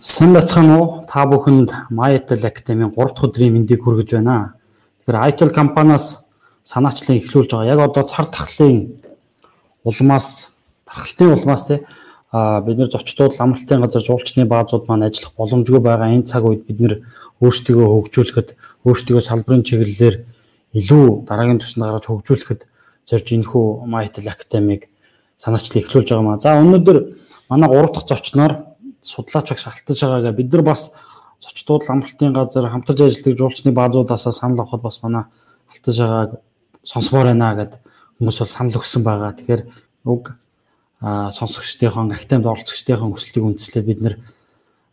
Сайн бацхан уу? Та бүхэнд MyITL Academy 3 дахь өдрийн мэндийг хүргэж байна. Тэгэхээр ITL компаниас санаачлан эхлүүлж байгаа. Яг одоо цар тахлын улмаас, тархалтын улмаас тий а бид нэр зочдууд амралтын газар жуулчны баазууд маань ажиллах боломжгүй байгаа энэ цаг үед бид нэр өөрсдийгөө хөгжүүлэхэд, өөрсдийгөө салбарын чиглэлээр илүү дараагийн түвшинд гаргаж хөгжүүлэхэд зорж энэхүү MyITL Academy-г санаачлан эхлүүлж байгаа маа. За өнөөдөр манай 3 дахь зочноор судлаач багш алтаж байгаагаа бид нар бас зочдууд амралтын газар хамтарч ажилладаг жуулчны баазуудаас санал авахд бас манай алтаж байгааг сонсомоор байна гэд хүмүүс бол санал өгсөн байгаа. Тэгэхээр уг сонсогчдынхон актемд оролцогчдынхон хүсэлтийг үндэслээд бид нэр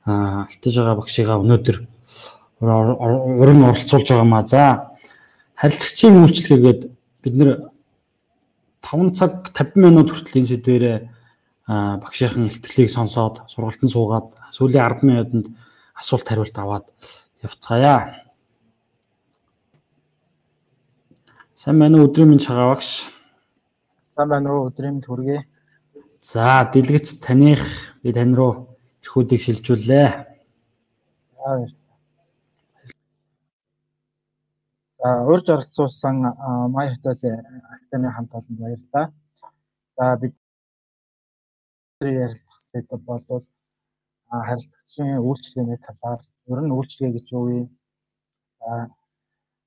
алтаж байгаа багшигаа өнөөдөр уран оролцуулж байгаа маа. За харилцагчийн үйлчлэгээгээд бид нэр 5 цаг 50 минут хүртэл энэ сэдвэрээ багшийн илтгэлийг сонсоод сургалтанд суугаад сүүлийн 10 минутанд асуулт хариулт аваад явцгаая. Сайн байна уу өдрийн минь чагаа багш? Сайн байна уу өдрийн минь хүргэе. За дэлгэц таних би тань руу эрхүүдийг шилжүүллээ. За урьж оролцуулсан Май хотель актаны хамт олонд баярлалаа. За бид ярилцах сэдв бол харилцагчийн үйлчлэгээний талаар ер нь үйлчлэгээ гэж юу вэ?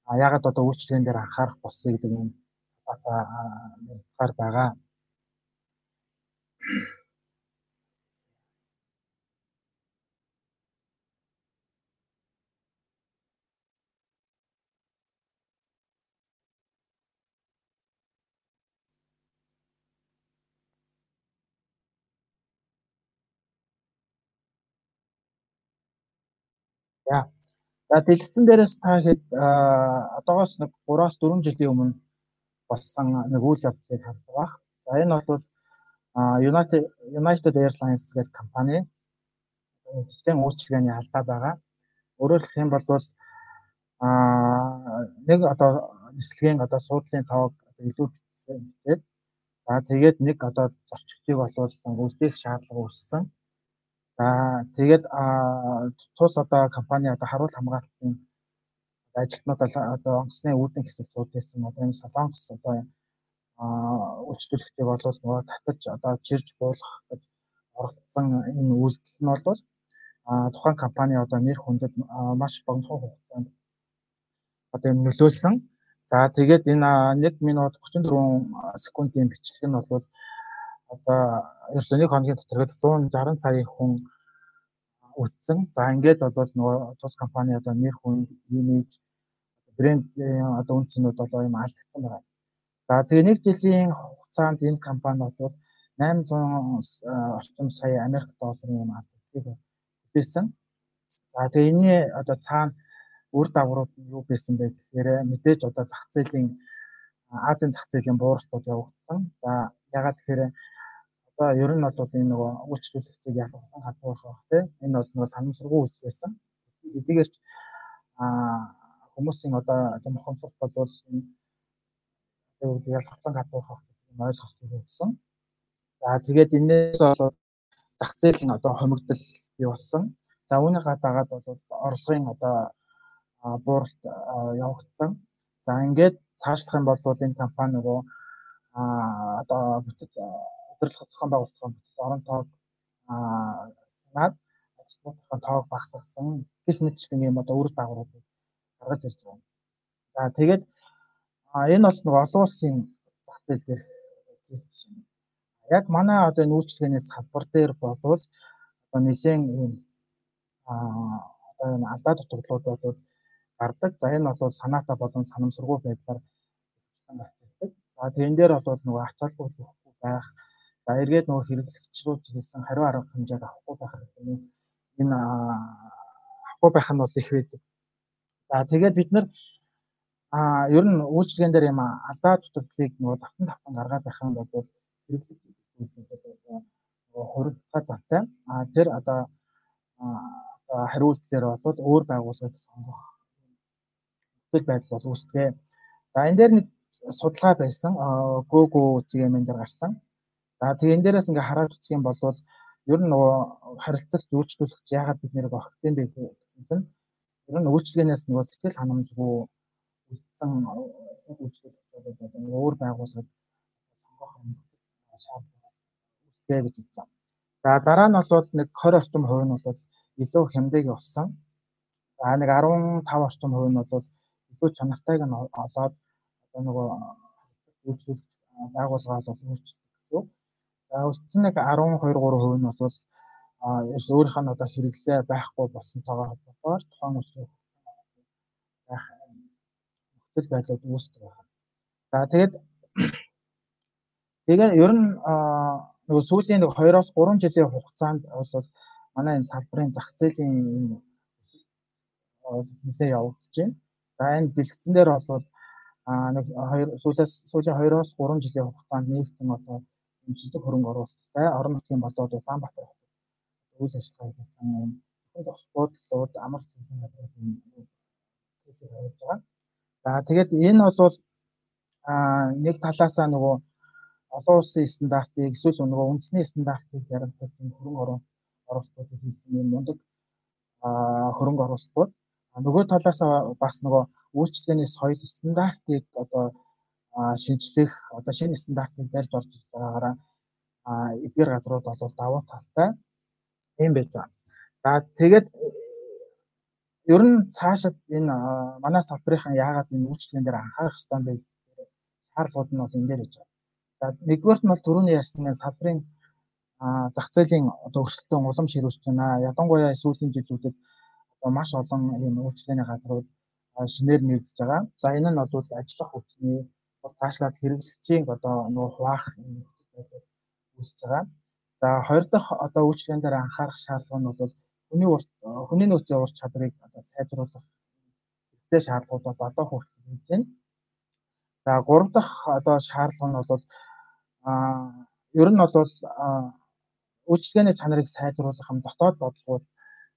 А ягаад одоо үйлчлэгээн дээр анхаарах болсон гэдэг нь бас ярилцахаар байгаа. За. За дэлгэцэн дээрээс та хэд одоогоос нэг 3-аас 4 жилийн өмнө болсон нэг үйл явдлыг харж байгаа. За энэ бол United United Airlines гэдэг компани эцсийн үйлчилгээний алдаа байгаа. Өөрөөр хэлэх юм бол а нэг одоо нислэгийн одоо суудлын тоог илүү битсэн тийм. За тэгээд нэг одоо зорчигчийг бол үлдээх шаардлага үүссэн. За тэгээд тус одоо компани одоо харуул хамгаалтын ажилтнууд одоо онгоцны үүдэн хэсэг сууж байсан одоо энэ солонгос одоо үйлчлүүлэгчийг бол нөгөө татаж одоо чирж буулгах гэж оролцсон энэ үйлдэл нь бол тухайн компани одоо нэр хүндэд маш богино хугацаанд одоо юм нөлөөлсөн. За тэгээд энэ 1 минут 34 секундын бичлэг нь бол одоо ерөөсөө нэг хоногийн дотор 160 сая хүн үтсэн. За ингээд бол нөгөө тус компани одоо нэр хүн, имиж, брэнд одоо үнцнүүд бол юм алдагдсан байна. За тэгээ нэг жилийн хугацаанд энэ компани бол 800 орчим сая Америк долларын юм алдагдгийг бүтээсэн. За тэгээ энэ одоо цаана үр дагаврууд нь юу байсан бэ гэхээр мэдээж одоо зах зээлийн Азийн зах зээлийн бууралтууд явагдсан. За ягаад тэгэхээр Одоо ер нь бол энэ нөгөө үйлчлүүлэгчийг ялгарлан хадгалах байх тийм. Энэ бол нөгөө санамсаргүй үйлс байсан. Эдгээрч аа хүмүүсийн одоо мохомсос болвол энэ ялгарлан хадгалах гэдэг ойлголтыг өгсөн. За тэгээд энээс бол зах зээлийн одоо хомигдол бий болсон. За үүнийг гадаагаад бол орлогын одоо бууралт явагдсан. За ингээд цаашлах юм бол энэ компани нөгөө а одоо бүтэц удирдлага зохион байгуулалтын бүтц орон тоог наад ажилтнуудын тоог багасгасан гэх мэтчлэн юм одоо үр дагавруудыг гаргаж ирж байгаа. За тэгээд энэ бол нэг олон улсын зах зээл дээр кейс чинь. Яг манай одоо энэ үйлчлэгээний салбар дээр болвол одоо нэгэн ийм одоо энэ алдаа дутагдлууд бол гардаг. За энэ бол санаатаа болон санамсаргүй байдлаар гарч ирдэг. За тэрэн дээр бол нөгөө ач холбогдол өгөхгүй байх За эргээд нөгөө хэрэглэгч рүү хэлсэн хариу арга хэмжээг авахгүй байх гэдэг энэ авахгүй байх нь бол их байдаг. За тэгээд бид нар а ер нь үйлчлэгэн дээр юм алдаа дутагдлыг нөгөө давтан давтан гаргаад байх юм бол хэрэглэгч нөгөө хурдтай зантай а тэр одоо хариултлаар бол өөр байгууллагыг сонгох бүтээл байдал бол үүсдэг. За энэ дээр нэг судалгаа байсан. Google зэгийн дээр гарсан. За тэгээ энэ дээрээс ингээ хараад үзэх юм бол ер нь нөгөө харилцагч үйлчлүүлэгч яагаад бид нэрийг огтын бэ гэсэн чинь ер нь үйлчлэгээс нөгөө сэтгэл ханамжгүй үлдсэн үйлчлүүлэгч бол өөр байгууллагад сонгох шаардлага үүсгээ гэж үзсэн. За дараа нь бол нэг 20 орчим хувь нь бол илүү хямдыг болсон. За нэг 15 орчим хувь нь бол илүү чанартайг нь олоод одоо нөгөө үйлчлүүлэгч байгууллагаа бол өөрчилдөг гэсэн. Үлдсэн нэг 12 3% нь бол а өөрийнх нь одоо хэрэглээ байхгүй болсонтойгоо холбоотойгоор тухайн үйлчлэг байх нөхцөл байдлууд үүсдэг байна. За тэгээд тэгээ ер нь нөгөө сүүлийн нэг 2-оос 3 жилийн хугацаанд бол манай энэ салбарын зах зээлийн нэлээ явагдаж байна. За энэ бэлтгэцэн дээр бол нэг сүүлээс сүүлийн 2-оос 3 жилийн хугацаанд нэгдсэн одоо хэмжлэг хөрөнгө оруулалттай орон нутгийн болоод Улаанбаатар үйл ажиллагаа хийсэн хүн тос бодлууд амар цэвэрхэн газрын кейсийг харуулж байгаа. За тэгээд энэ бол а нэг талаасаа нөгөө олон улсын стандартыг эсвэл нөгөө үндэсний стандартыг баримтах хөрөнгө оруулалтууд хийсэн юм. Мундаг хөрөнгө оруулалтууд. Нөгөө талаас бас нөгөө үйлчлэгээний соёл стандартыг одоо шинжлэх одоо шинэ стандартыг барьж орж ирж байгаагаараа эдгээр газрууд бол давуу талтай юм байж байгаа. За тэгээд ер нь цаашид энэ манай салбарын яагаад энэ үйлчлэгэн дээр анхаарах ёстой бэ? Шаардлагууд нь бол энэ дээр гэж байна. За нэгдүгээрт нь бол түрүүний ярьсан салбарын зах зээлийн одоо өрсөлдөөн улам ширүүсэж байна. Ялангуяа сүүлийн жилүүдэд одоо маш олон ийм үйлчлэгээний газрууд шинээр нэгдэж байгаа. За энэ нь бол ажиллах хүчний цаашлаад хэрэглэгчийн одоо нөгөө хуваах үүсэж байгаа. За хоёр дахь одоо үйлчлэгэн дээр анхаарах шаардлага нь бол хүний хүний нөөцийн ур чадварыг одоо сайжруулах хэрэгтэй шаардлагууд бол одоо хүртэл хийж байна. За гурав дахь одоо шаардлага нь бол а ер нь бол үйлчлэгээний чанарыг сайжруулах юм дотоод бодлогууд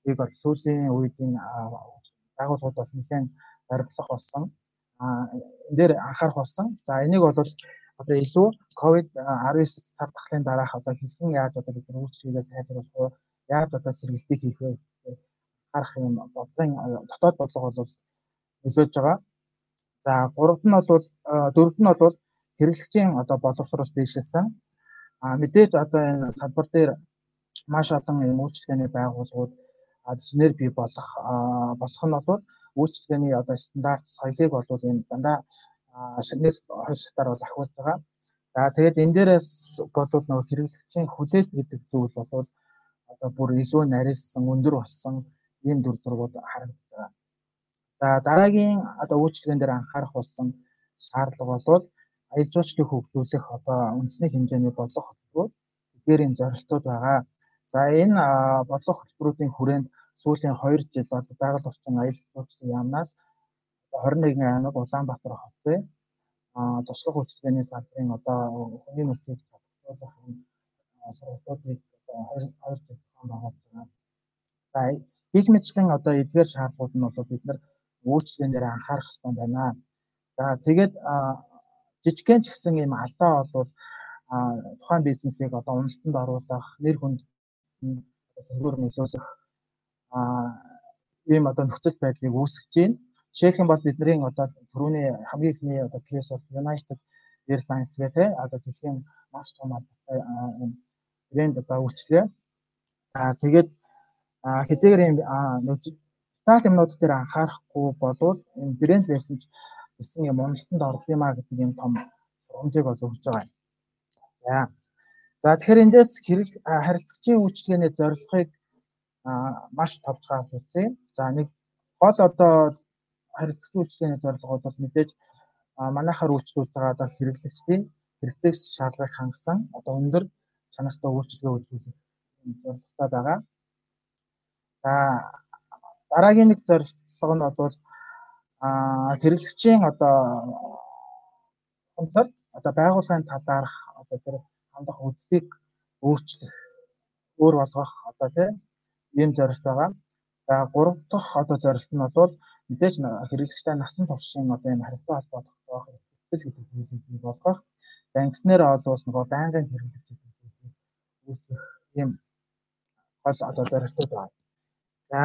ийг бол сүүлийн үед энэ байгууллагууд бол нэлээд баримтлах болсон. Дээр анхаарах болсон. За энийг бол одоо илүү ковид 19 цар тахлын дараах одоо хэрхэн яаж одоо бид үйлчлэгээ сайжруулах вэ? Яаж одоо сэргэлтийг хийх вэ? харах юм бодлогын дотоод бодлого бол нөлөөлж байгаа. За гуравт нь бол дөрөвт нь бол хэрэглэгчийн одоо боловсрол дэвшилсэн. А мэдээж одоо энэ салбар дээр маш олон юм үйлчлэгээний байгууллагууд шинээр бий болох болох нь бол үйлчлэгээний одоо стандарт соёлыг бол энэ дандаа нэг хоёр шатаар бол ахиулж байгаа. За тэгээд энэ дээрээс бол нөгөө хэрэглэгчийн хүлээлт гэдэг зүйл бол одоо бүр илүү нарийнсан өндөр болсон ийм дүр зургууд харагдаж байгаа. За дараагийн одоо үйлчлэгэн дээр анхаарах болсон шаардлага бол аялал жуулчлалыг хөгжүүлэх одоо үндэсний хэмжээний бодлого хөтөлбөр эдгээрийн зорилтууд байгаа. За энэ бодлого хөтөлбөрүүдийн хүрээнд сүүлийн 2 жил бол байгаль орчин аялал жуулчлалын яамнаас 21 аймаг Улаанбаатар а зочлох үйлчлэгээний салбарын одоо хүний нөөцийг тогтоох сургалтуудыг одоо 2 жил байгуулж байгаа. За их мэдчлэн одоо эдгээр шаардлагууд нь бол бид нар үйлчлэгээр анхаарах хэрэгтэй байна. За тэгээд жижигхэн ч гэсэн ийм алдаа бол тухайн бизнесийг одоо уналтанд оруулах, нэр хүнд зөвхөн нөлөөлөх ийм одоо нөхцөл байдлыг үүсгэж байна. Жишээлх юм бол бидний одоо түрүүний хамгийн ихний одоо кейс бол United Airlines те одоо дэлхийн маш том албатай брэнд одоо үйлчлэгээ. Аа тэгээд хэдийгээр юм стайл юмнууд дээр анхаарахгүй болвол энэ брэнд байсан ч гэсэн юм уналтанд орлоо юм а гэдэг юм том сургамжийг бол өгж байгаа. За. За тэгэхээр эндээс харилцагчийн үйлчлэгээний зорилгыг маш товчхон үзье. За нэг гол одоо харилцагч үйлчлэгээний зорилго бол мэдээж манайхаар үйлчлүүлж байгаа хэрэглэгчдийн хэрэгцээг шаардлагыг хангасан одоо өндөр чанартай үйлчлэгээ үзүүлэх зорилготой байгаа. За дараагийн нэг зорилго нь бол хэрэглэгчийн одоо онцорт одоо байгууллагын талаарх одоо тэр хандах үзлийг өөрчлөх өөр болгох одоо тийм ийм зорилт байгаа. За гурав дахь одоо зорилт нь бол мэдээж хэрэглэгчтэй насан туршийн одоо энэ харилцаа холбоо тогтоох хэвцэл гэдэг зүйлийг болгох. За ингэснээр бол нөгөө байнгын хэрэглэгчид үүсэх ийм гол одоо зорилтууд байна. За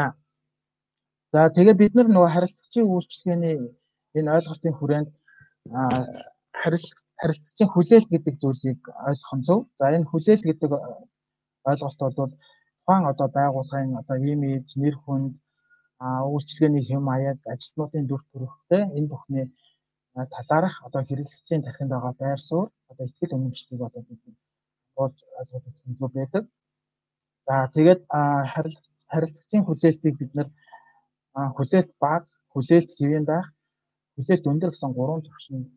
за тэгээ бид нар нөгөө харилцагчийн үйлчлэгээний энэ ойлголтын хүрээнд харилцагчийн хүлээлт гэдэг зүйлийг ойлгох нь зөв. За энэ хүлээлт гэдэг ойлголт бол тухайн одоо байгууллагын одоо имиж, нэр хүнд, үйлчлэгээний хэм маяг, ажилтнуудын дүр төрхтэй энэ бүхний талаарх одоо хэрэглэгчийн тархинд байгаа байр суурь, одоо ихтгэл үнэмшлийг одоо бид болж ойлгох зөв байдаг. За тэгээд харилцагчийн хүлээлтийг бид нэр хүлээлт баг, хүлээлт хэвэн байх, хүлээлт өндөр гэсэн гурван түвшинд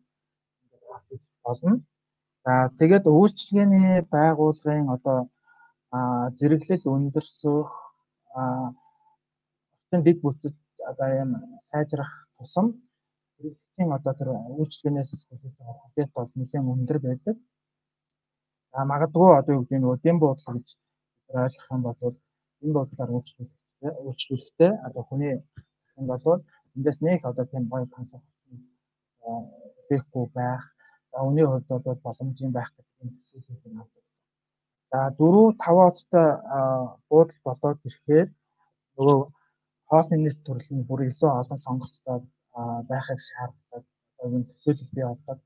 үзэж болно. За тэгээд үйлчлэгээний байгууллагын одоо зэрэглэл өндөрсөх орчин дэг бүтцэд одоо юм сайжрах тусам хэрэглэгчийн одоо тэр үйлчлэгээс хүлээж байгаа хүлээлт бол нэлээд өндөр байдаг. За магадгүй одоо юу гэдэг нь дэм буудлага гэж ойлгох юм бол энэ бодлоор үйлчлүүлэхтэй үйлчлүүлэхтэй одоо хүний энэ бол эндээс нэг одоо тийм гоё концепт хийхгүй байх За үүний хувьд бол боломжийн байх гэдэг нь төсөөлөлт нь авдаг. За 4 5 одтой буудал болоод ирэхээр нөгөө хоолны нийт төрөл нь бүр илүү олон сонголттой байхыг шаарддаг. Энэ төсөөлөл бий болдог.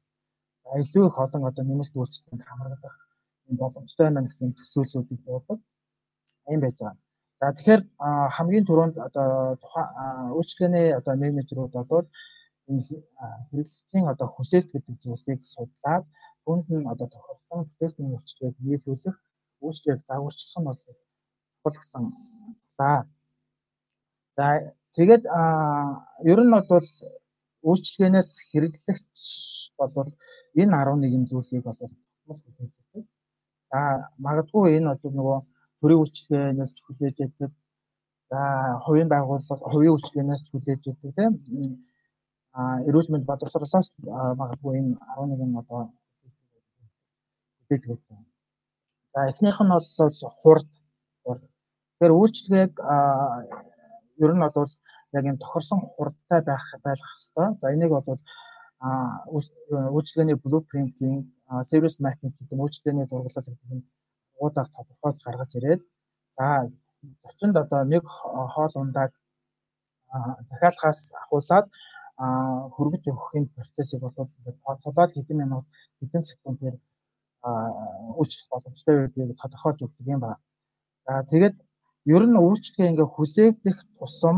За илүү их олон одоо нэмэлт үйлчлэгэнд хамрагдах боломжтой байна гэсэн төсөөллүүдийг дуудаг. Ийм байж байгаа. За тэгэхээр хамгийн түрүүнд одоо тухайн үйлчлэгээний одоо менежерүүд энэ хэрэглэгчийн одоо хүлээлт гэдэг зүйлийг судлаад үүнд нь одоо тохирсон бүтээгдэхүүн үйлчлэгийг нийлүүлэх үйлчлэгийг загварчлах нь бол чухал гэсэн. За. За тэгээд ер нь бол үйлчлэгээнээс хэрэглэгч бол энэ 11 зүйлийг бол хүлээж За магадгүй энэ бол нөгөө төрийн үйлчлэгээнээс ч хүлээж өгдөг. За хувийн байгууллага хувийн үйлчлэгээнээс ч хүлээж өгдөг тийм эрүүл мэнд боловсруулалтаас магадгүй энэ 11 одоо байна. За эхнийх нь бол хурд. Тэгэхээр үйлчлэгийг ер нь бол яг энэ тохирсон хурдтай байх байлгах хэрэгтэй. За энийг бол үйлчлэгээний blueprint-ing, service mapping гэдэг нь үйлчлэгээний зурглал гэдэг нь уудаар тодорхойлж гаргаж ирээд за зочинд одоо нэг хоол ундааг захиалгаас ахуулаад хөргөж өгөхийн процессыг бол ингээд тооцоолоод хэдэн минут хэдэн секундээр үйлчлэх боломжтой гэдгийг тодорхойлж өгдөг юм байна. За тэгээд ер нь үйлчлэгээ ингээ хүлээгдэх тусам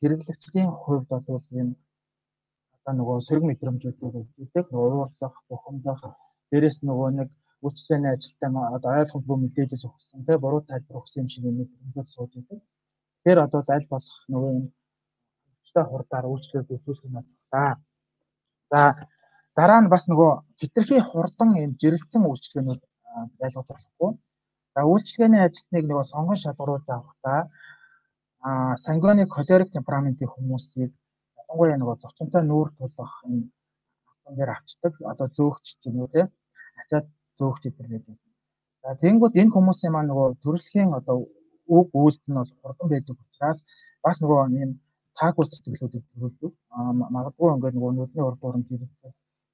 хэрэглэгчдийн хувьд бол юм одоо нөгөө сөрөг мэдрэмжүүдийг өгдөг, уурлах, бухимдах, дээрэс нөгөө нэг үйлчлэгээний ажилтай одоо ойлгомжгүй мэдээлэл өгсөн, тэ буруу тайлбар өгсөн юм шиг мэдрэмжүүд сууж идэг. Тэгэхээр одоо аль болох нөгөө хүчтэй хурдаар үйлчлэл үзүүлэх юм байна. За дараа нь бас нөгөө хитрхи хурдан юм жирэлцэн үйлчлэгээнүүд байлгаж болохгүй. За үйлчлэгээний ажилтныг нөгөө сонгон шалгаруулж авахдаа а сангионы холерик темпераментийн хүмүүсийг ялангуяа нөгөө зочинтой нүүр тулах энэ автон дээр авчдаг одоо зөөгч юм уу те ачаад зөөгч гэдэг байдаг. За тэгэнгүүт энэ хүмүүсийн маань нөгөө төрөлхийн одоо үг үйлдэл нь бол хурдан байдаг учраас бас нөгөө юм таагүй сэтгэлүүдийг төрүүлдэг. Магадгүй ингээд нөгөө нүдний урд уран зэрэгцээ.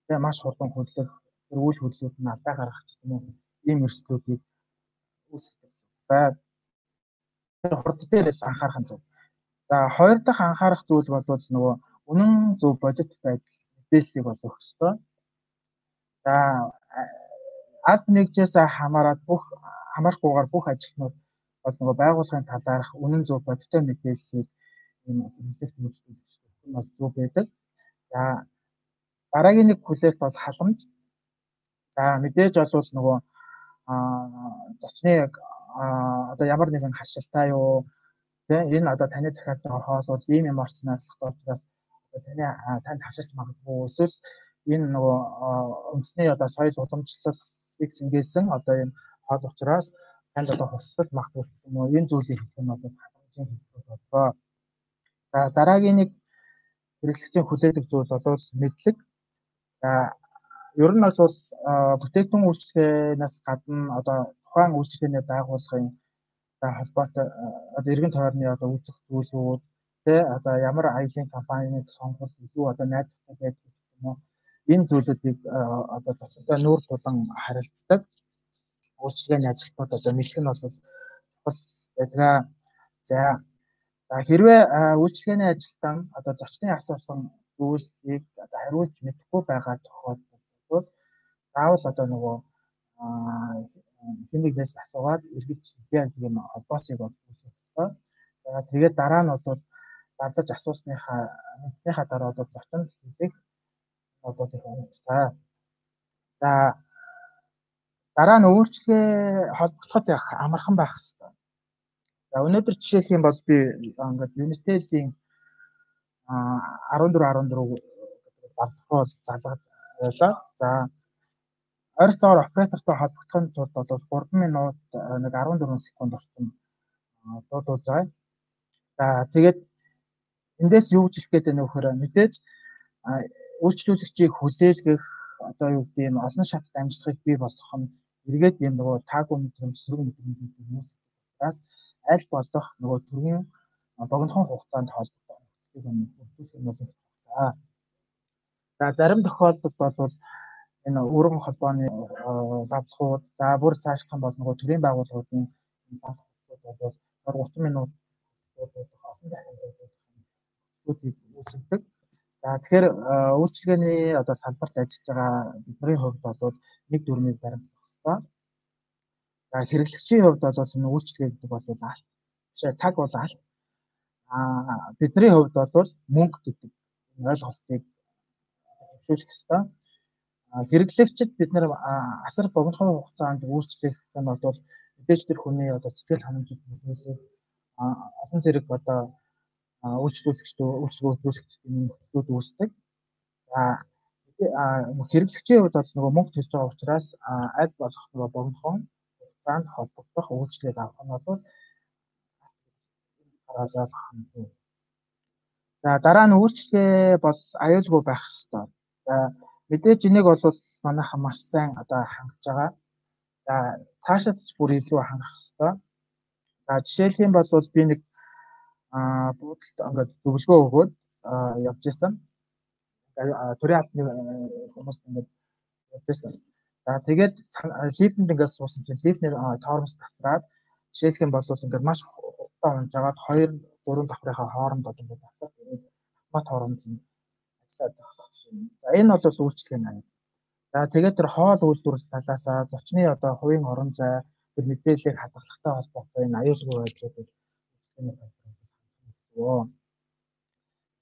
Тэгээ маш хурдан хөдлөх, тэр үйл хөдлөлүүд нь алдаа гаргах гэх юм уу. Ийм өрсөлдүүдийг үүсгдэг. За тэр хурд дээр л анхаарах нь зөв. За хоёр дахь анхаарах зүйл бол нөгөө үнэн зөв бодит байдал мэдээллийг бол өгөх ёстой. За аль нэгжээс хамаарат бүх хамаарахгүйгээр бүх ажилтнууд бол нөгөө байгууллагын талаарх үнэн зөв бодиттой мэдээллийг энэ хүлээлт үйлчлүүлэх нь бол зөв байдаг. За дараагийн нэг хүлээлт бол халамж. За мэдээж олвол нөгөө аа зочны яг одоо ямар нэгэн хашилтаа юу тий энэ одоо таны захиалж байгаа хоол бол ийм юм орчноор учраас таны танд хашилт магадгүй эсвэл энэ нөгөө үндэсний одоо соёл уламжлалыг шингээсэн одоо энэ хоол учраас танд одоо хувцас магадгүй юм уу энэ зүйлийг хэлэх нь бол халамжийн хэлбэр болоо. За дараагийн нэг хэрэглэгчийн хүлээдэг зүйл бол мэдлэг. За ер нь бол бүтээгдэхүүн үйлчлэгээнээс гадна одоо тухайн үйлчлэгээний байгууллагын за холбоотой одоо эргэн тойрны одоо үүсэх зүйлүүд тэ одоо ямар аялын компаниг сонгох илүү одоо найдвартай байдаг юм уу? Энэ зүйлүүдийг одоо зочдтой нүүр тулан харилцдаг үйлчлэгээний ажилтнууд одоо мэдэх нь бол чухал за за хэрвээ үйлчлэгээний ажилтан одоо зочны асуусан зүйлийг одоо хариулж мэдэхгүй байгаа тохиолдолд заавал одоо нөгөө хинэгнээс асуугаад эргэж би тийм холбоосыг ёстой. За тэгээд дараа нь одоо дадаж асуусныхаа мэдсэнийхаа дараа одоо зочинд хэлэх одоо их онцтой. За дараа нь үйлчлэгээ холбогдоход яг амархан байх хэрэгтэй. За өнөөдөр жишээлх юм бол би ингээд Unitel-ийн 14 14 балхуу залгаж байлаа. За ойролцоогоор оператортой холбогдохын тулд бол 3 минут нэг 14 секунд орчим дуудуулж байгаа. За тэгээд эндээс юу гэж хэлэх гээд байна вэ гэхээр мэдээж үйлчлүүлэгчийг хүлээлгэх одоо юу гэдэг нь олон шатд амжилтыг бий болгох нь эргээд юм нөгөө таагүй мэдрэмж сөрөг мэдрэмжүүд үүсгээс аль болох нөгөө төргийн богинохон хугацаанд холбогдох нөхцөлийг бүрдүүлэх нь бол байна. За зарим тохиолдолд бол энэ өргөн холбооны лавлахууд за бүр цаашлах юм бол нөгөө төрийн байгууллагуудын лавлахууд бол 30 минут олон дахин үүсгдэг. За тэгэхээр үйлчлэгээний одоо салбарт ажиллаж байгаа бидний хувьд бол нэг дүрмийг баримтлах хэрэгтэй. За хэрэглэгчийн хувьд бол энэ үйлчлэгээ гэдэг бол алт. Цаг бол алт. Аа бидний хувьд бол мөнгө гэдэг ойлголтыг хөвшүүлэх хэрэгтэй. Хэрэглэгчид бид нэр асар богинохон хугацаанд үйлчлэх нь бол мэдээж тэр хүний одоо сэтгэл ханамжууд нөлөөлөв олон зэрэг одоо үйлчлүүлэгчдөө үйлчлэг үзүүлэгчдийн нөхцлүүд үүсдэг. За хэрэглэгчийн хувьд бол нөгөө мөнгө төлж байгаа учраас аль болох нөгөө богинохон хугацаанд холбогдох үйлчлэгийг авах нь бол хараалах юм. За дараа нь үйлчлэгээ бол аюулгүй байх хэрэгтэй. За мэдээж энийг бол манайхан маш сайн одоо хангаж байгаа. За цаашаа ч бүр илүү хангах хэрэгтэй. За жишээлх юм бол би нэг аа буудалд ингээд зөвлөгөө өгөөд явж исэн. Төрийн албаны хүмүүст ингээд явж исэн. За тэгээд лифтэнд ингээд суусан чинь лифтний тоормос тасраад жишээлх юм бол ингээд маш хурдан унж агаад 2 3 давхрынхаа хооронд одоо ингээд завсаад тэгээд бат хооронд нь ажиллаад зогсох жишээ. За энэ бол үйлчлэгээ нь. За тэгээд тэр хоол үйлдвэрлэл талаасаа зочны одоо хувийн орон зай тэр мэдээллийг хадгалагтай холбоотой энэ аюулгүй байдлуудыг үйлчлэгээний салбарт хангах.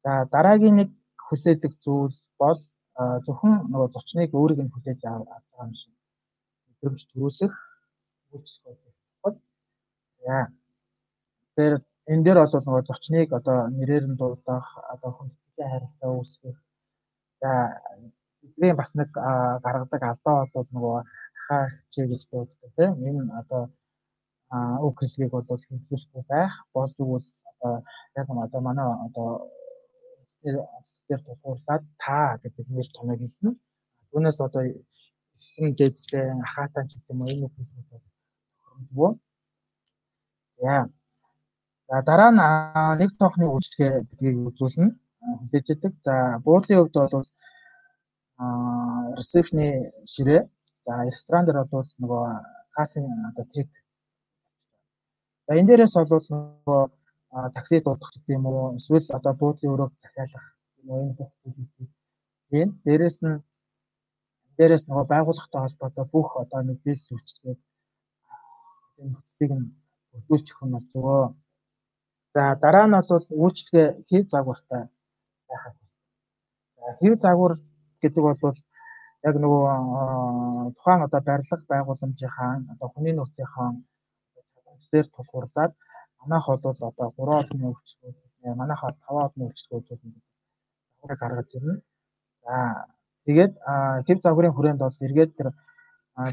За дараагийн нэг хүлээдэг зүйл бол зөвхөн нөгөө зочныг өөрийг нь хүлээж авах юм шиг мэдрэмж төрүүлэх үйлчлэг бол за тэр энэ дээр бол нөгөө зочныг одоо нэрээр нь дуудах одоо хүндэтгэлийн харилцаа үүсгэх за бидний бас нэг гаргадаг алдаа бол нөгөө хаа хичээ гэж дууддаг тийм энэ одоо үг хэлгийг бол хэмжүүлэхгүй байх болж өгвөл одоо яг одоо манай одоо дээр тулгуурлаад та гэдэг нэр томыг хэлнэ. Түүнээс одоо хэн гээдтэй хахаатан ч гэдэг юм уу энэ үг хэлбэл тохиромжгүй. За. За дараа нь нэг цонхны үйлчлэгээ гэдгийг үзүүлнэ. Хүлээждэг. За буудлын хувьд бол аа ресепшны ширээ. За ресторан дээр бол нөгөө касын одоо трик. За энэ дээрээс бол нөгөө такси дуудах гэдэг юм уу эсвэл одоо буудлын өрөөг захиалах юм уу энэ бүх зүйлүүдийг тийм дээрэс нь дээрэс нөгөө байгууллагатай холбоотой бүх одоо мэдээлэл үйлчлэгээ энэ нөхцөлийг нь бүрдүүлчих нь бол зөө. За дараа нь бол үйлчлэгээ хэв загвартай байх хэрэгтэй. За хэв загвар гэдэг бол яг нөгөө тухайн одоо барилга байгууламжийнхаа одоо хүний нөөцийнхаа чадамж дээр тулгуурлаад манайх бол одоо 3 одны үйлчлэгүүд манайх 5 одны үйлчлэгүүд загварыг гаргаж ирнэ. За тэгээд хэв загварын хүрээнд бол эргээд тэр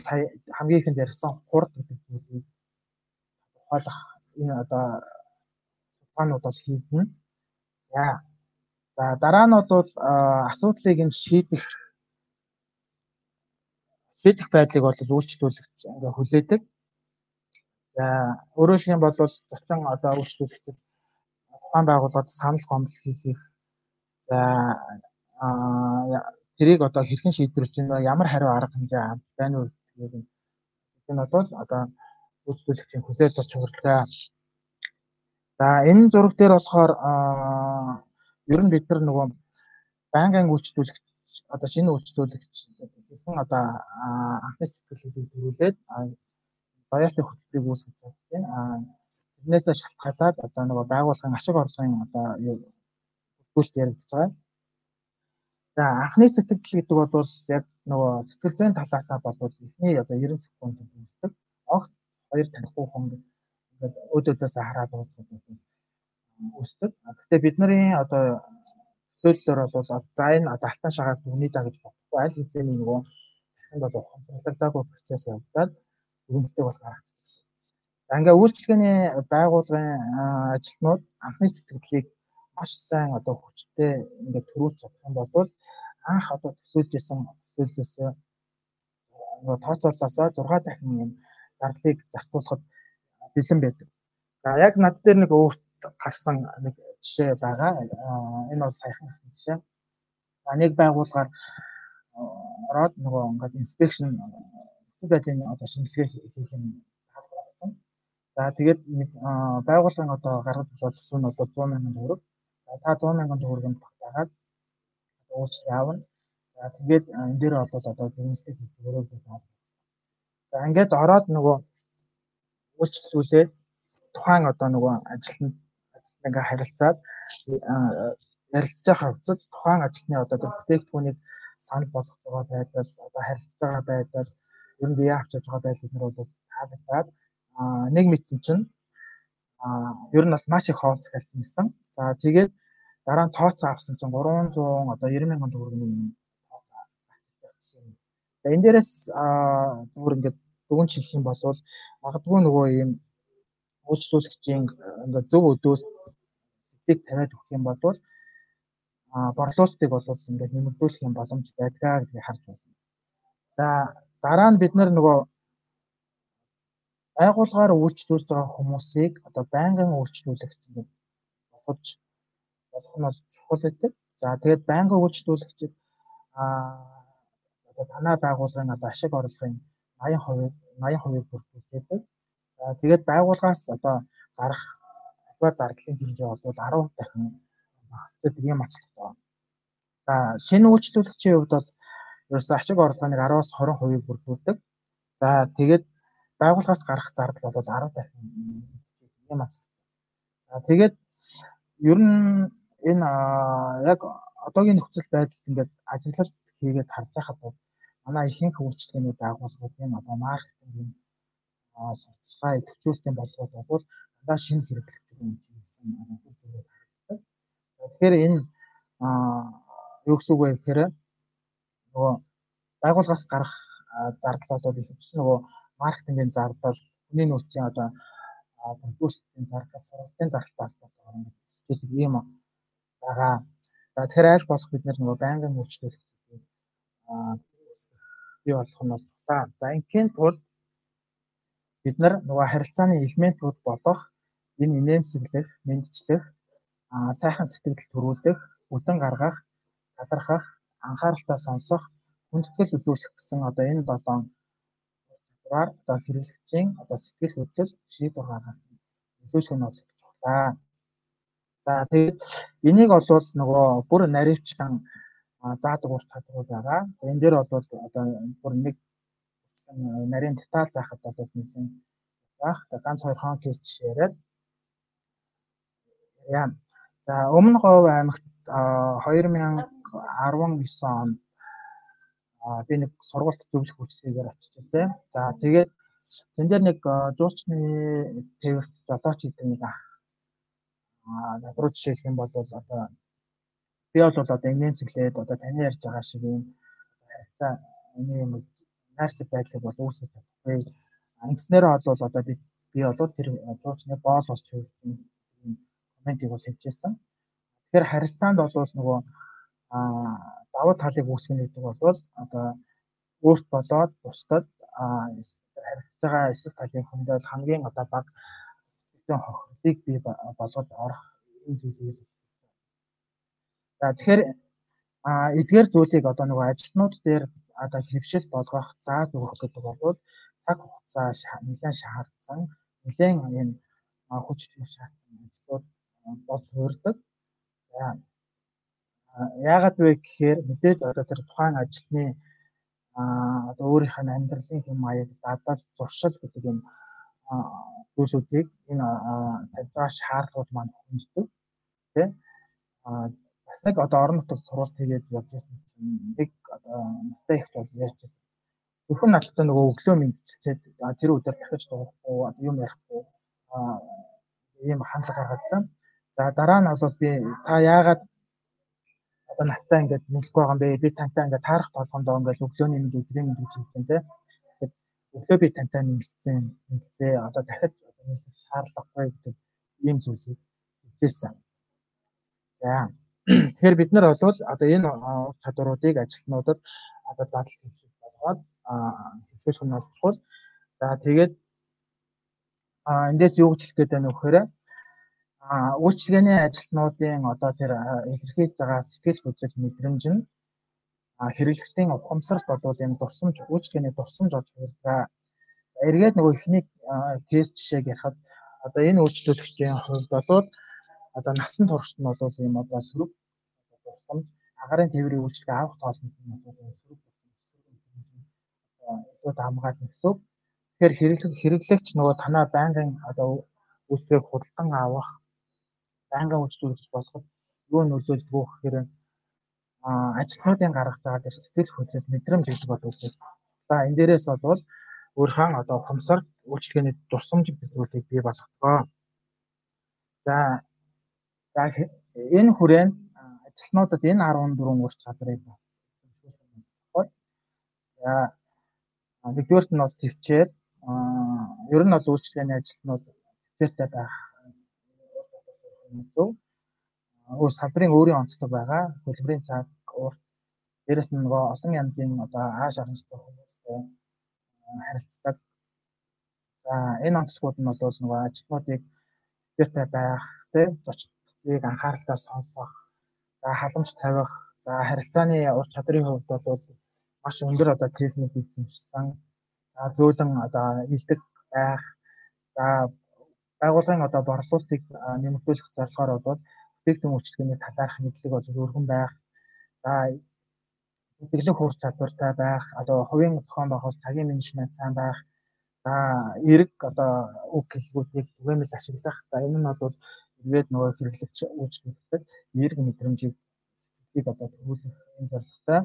сая хамгийн ихэнд ярьсан хурд гэдэг зүйлийг ухаалах энэ одоо судалгаанууд бол хийгдэнэ. За за дараа нь бол асуудлыг нь шийдэх шийдэх байдлыг бол үйлчлүүлэгч ингээ хүлээдэг. За өөрөөр хэлбэл бол зочин одоо үйлчлүүлэгчид тухайн байгууллагад санал гомдол хийх за тэрийг одоо хэрхэн шийдвэрлэж байна ямар хариу арга хэмжээ байна вэ нь энэ бол одоо үйлчлүүлэгчийн хүлээлт авч хурлаа За энэ зураг дээр болохоор ер нь бид нар нөгөө байнгын үйлчлүүлэгч одоо шинэ үйлчлүүлэгч хэдэн одоо анхны сэтгэлийг төрүүлээд роялти хөтөлбөрийг үүсгэж байгаа тийм а тэрнээсээ шалтгаалаад одоо нөгөө байгууллагын ашиг орлогын одоо бүртгүүлэлт яригдж байгаа. За анхны сэтгэл гэдэг бол яг нөгөө сэтгэл зүйн талаасаа бол эхний одоо 90 секунд үүсдэг. Огт хоёр танихгүй хүн ингээд өөдөөдөөс хараад ууцдаг үүсдэг. Гэхдээ бидний одоо төсөөллөөр бол за энэ одоо алтан шагаар дүгнээ да гэж бодохгүй аль хэзээний нөгөө дахинд одоо ухамсарлагдаагүй процесс явагдаад дүгнэлтийг бол гаргацсан. За ингээ үйлчлэгээний байгууллагын ажилтнууд анхны сэтгэлийг маш сайн одоо хүчтэй ингээ төрүүлж юм бол анх одоо төсөөлж исэн төсөөллөөсөө нөгөө тооцооллоосоо 6 дахин юм зардлыг зарцуулахад бэлэн байдаг. За яг над дээр нэг өөрт гарсан нэг жишээ байгаа. Энэ бол саяхан гарсан жишээ. За нэг байгууллагаар ороод нөгөө ингээд инспекшн нөхцөл байдлын одоо шинжилгээ хийх юм болсон. За тэгээд байгууллагын одоо гаргаж төсөв нь бол 100 сая төгрөг. За та 100 сая төгрөгийн багтаагаад уучлал явна. За тэгээд энэ дээр бол одоо гэрэлтийг өгөөрэй гэж байна. За ингээд ороод нөгөө уучлалуулээд тухайн одоо нөгөө ажилтнанд ингээ харилцаад ярилцж байгаа хувьцад тухайн ажилтны одоо бүтээгдэхүүнийг санал болгох байгаа байдал одоо харилцаж байгаа байдал ер нь бие авчиж байгаа байдал эднэр бол таалагдаад нэг мэдсэн чинь ер нь бол маш их хооц хэлсэн гэсэн. За тэгээд дараа нь тооцоо авсан чинь 300 одоо 90 мянган төгрөгийн За энэ дээрээс зүгээр ингээд дүгнж хэлэх юм бол магадгүй нөгөө ийм үйлчлүүлэгчийн ингээд зөв өдөөс сэтгэлийг тавиад өгөх юм бол а борлуулалтыг бол ингээд нэмэгдүүлэх юм боломж байдгаа гэдгийг харж байна. За дараа нь бид нар нөгөө байгууллагаар үйлчлүүлж байгаа хүмүүсийг одоо байнгын үйлчлүүлэгч ингээд болгож болох нь бол чухал гэдэг. За тэгээд байнгын үйлчлүүлэгчид а одоо танай байгууллагын одоо ашиг орлогын 80% 80% бүрдүүлдэг. За тэгээд байгууллагаас одоо гарах альва зардлын хэмжээ бол 10 дахин багасдаг ийм ачлалтай. За шинэ үйлчлүүлэгчийн хувьд бол ерөөсөө ашиг орлогын 10-аас 20% бүрдүүлдэг. За тэгээд байгууллагаас гарах зардал бол 10 дахин ийм ачлалтай. За тэгээд ер нь энэ яг одоогийн нөхцөл байдалд ингээд ажиглалт хийгээд харж байхад бол манай ихэнх үйлчлэгээний байгууллагуудын одоо маркетингийн судалгаа идэвхжүүлэлтийн бодлогод бол дандаа шинэ хэрэглэгчид юм хийсэн үр дүнээр харагддаг. Тэгэхээр энэ юу гэсэн үг вэ гэхээр нөгөө байгууллагаас гарах зардал бол ихэвчлэн нөгөө маркетингийн зардал, хүний нөөцийн одоо бүрдүүлэлтийн зардал, сургалтын зардалтай холбоотой ингээд өсчихэд ийм байгаа. За тэгэхээр аль болох бид нөгөө байнгын үйлчлүүлэгчдийг бий болох нь бол тулаа. За ингийн тулд бид нар нөгөө харилцааны элементүүд болох энэ инээмсэглэх, мэндчлэх, сайхан сэтгэл төрүүлэх, үдэн гаргах, талархах, анхааралтай сонсох, хүндэтгэл үзүүлэх гэсэн одоо энэ долоон чадвараар одоо хэрэглэгчийн одоо сэтгэл хөдлөл шийдвэр гаргах нөлөөлөх нь бол чухлаа. За тэгээд энийг олвол нөгөө бүр наривчлан заадаг ур чадварууд байгаа. Энэ дээр бол одоо бүр нэг нарийн деталь заахад бол нэгэн заах. Ганц хоёр хон кейс жишээ яриад. Яа. За өмнө говь аймагт 2019 онд би нэг сургалт зөвлөх үйлчлэгээр очиж байсан. За тэгээд тэн дээр нэг жуулчны твэрт жолооч гэдэг нэг аа надруу жишээлх юм бол одоо би бол одоо инээмсэглээд одоо таны ярьж байгаа шиг юм харилцаа энэ юм найрсаг байдлыг бол үүсгэж чадахгүй. Ингэснээр бол одоо би би бол тэр жуучны боол болж хөвсөн комментиг бол хийжсэн. Тэгэхээр харилцаанд бол нөгөө давуу талыг үүсгэх гэдэг бол одоо өөрт болоод бусдад харилцаж байгаа эсрэг талын хүндэл хамгийн одоо баг сэтгэлийн хохирлыг бий болгож орох энэ зүйлийг За тэгэхээр эдгээр зүйлийг одоо нөгөө ажилтнууд дээр одоо хэвшил болгох зааж өгөх гэдэг бол цаг хугацаа нэлээд шаардсан нэлээд энэ хүч төлөв шаардсан ажлууд болж хуурдаг. За яагаад вэ гэхээр мэдээж одоо тэр тухайн ажлын одоо өөрийнх нь амьдралын хэм маяг дадал зуршил гэдэг юм зүйлүүдийг энэ тавьж шаардлагууд маань хөндөг тий бас нэг одоо орон нутагт сургалт хийгээд явж байсан нэг одоо настай ихч бол ярьжсэн. Зөвхөн надтай нөгөө өглөө мэдчихээд тэр өдөр дахиж дуухгүй юм ярихгүй ийм хандлага гаргадсан. За дараа нь бол би та яагаад одоо надтай ингээд мэдлэг байгаа юм бэ? Би тантай ингээд таарах толгондоо ингээд өглөөний мэд өдрийн мэд гэж хэлсэн тийм. Тэгэхээр өглөө би тантай мэдлэлцэн мэдлээ одоо дахиж мэдлэх шаардлагагүй гэдэг ийм зүйлийг хэлсэн. За тэгэхээр бид нар бол одоо энэ ур чадваруудыг ажилтнуудад одоо дадал хэвших болгоод хэвшүүлэх нь болчихвол за тэгээд эндээс юу гэж хэлэх гээд байна вэ гэхээр үйлчлэгээний ажилтнуудын одоо тэр илэрхийлж байгаа сэтгэл хөдлөл мэдрэмж нь хэрэглэгчдийн ухамсарт болоод энэ дурсамж үйлчлэгээний дурсамж болж байгаа. Эргээд нөгөө ихний кейс жишээг ярихад одоо энэ үйлчлүүлэгчдийн хувьд бол одоо насан туршид нь бол ийм одоо сөрөг дурсамж агарын тээврийн үйлчлэгээ авах тоолмол нь одоо сөрөг илүү дамгаална гэсэн. Тэгэхээр хэрэглэг хэрэглэгч нөгөө танаа байнгын одоо үйлчлэгийг худалдан авах байнгын үйлчлүүлэгч болоход юу нөлөөлдөг гэхээр ажилтнуудын гаргаж байгаа тэр сэтгэл хөдлөл мэдрэмж гэдэг бол үлдээ. За энэ дээрээс бол өөрхөн одоо ухамсар үйлчлэгээний дурсамж гэдэг зүйлийг бий болгохгүй. За за энэ хүрээнд ажилтнуудад энэ 14 ур чадрыг бас бол за нэгдүгээрт нь бол төвчээр ер нь бол үйлчлэгээний ажилтнууд төвчээртэй байх зөв. Өөр салбарын өөрийн онцлог байгаа. Хөтөлбөрийн цаг урт дээрэс нь нөгөө олон янзын одоо ааш ахынчтай хүмүүстэй харилцдаг. За энэ онцлогууд нь бол нөгөө ажилтнуудыг төвчээртэй байх, тэ зочдыг анхааралтай сонсох, за халамж тавих, за харилцааны ур чадрын хувьд бол маш өндөр одоо техник эзэмшсэн. За зөөлөн одоо илдэг байх. За байгууллагын одоо борлуулалтыг нэмэгдүүлэх зорилгоор бол бүтээгдэхүүн үйлчлэгээний талаарх мэдлэг бол өргөн байх. За мэдээлэл хуурч чадвартай байх, одоо хувийн зохион байгуулалт, цагийн менежмент сайн байх. За эрг одоо үг хэлбэрүүдийг түгээмэл ашиглах. За энэ нь бол иргэд нөгөө хэрэглэгч үйлчлэгчдэд эрг мэдрэмжийг сэтгэлийг одоо төрүүлэх энэ зорилготой.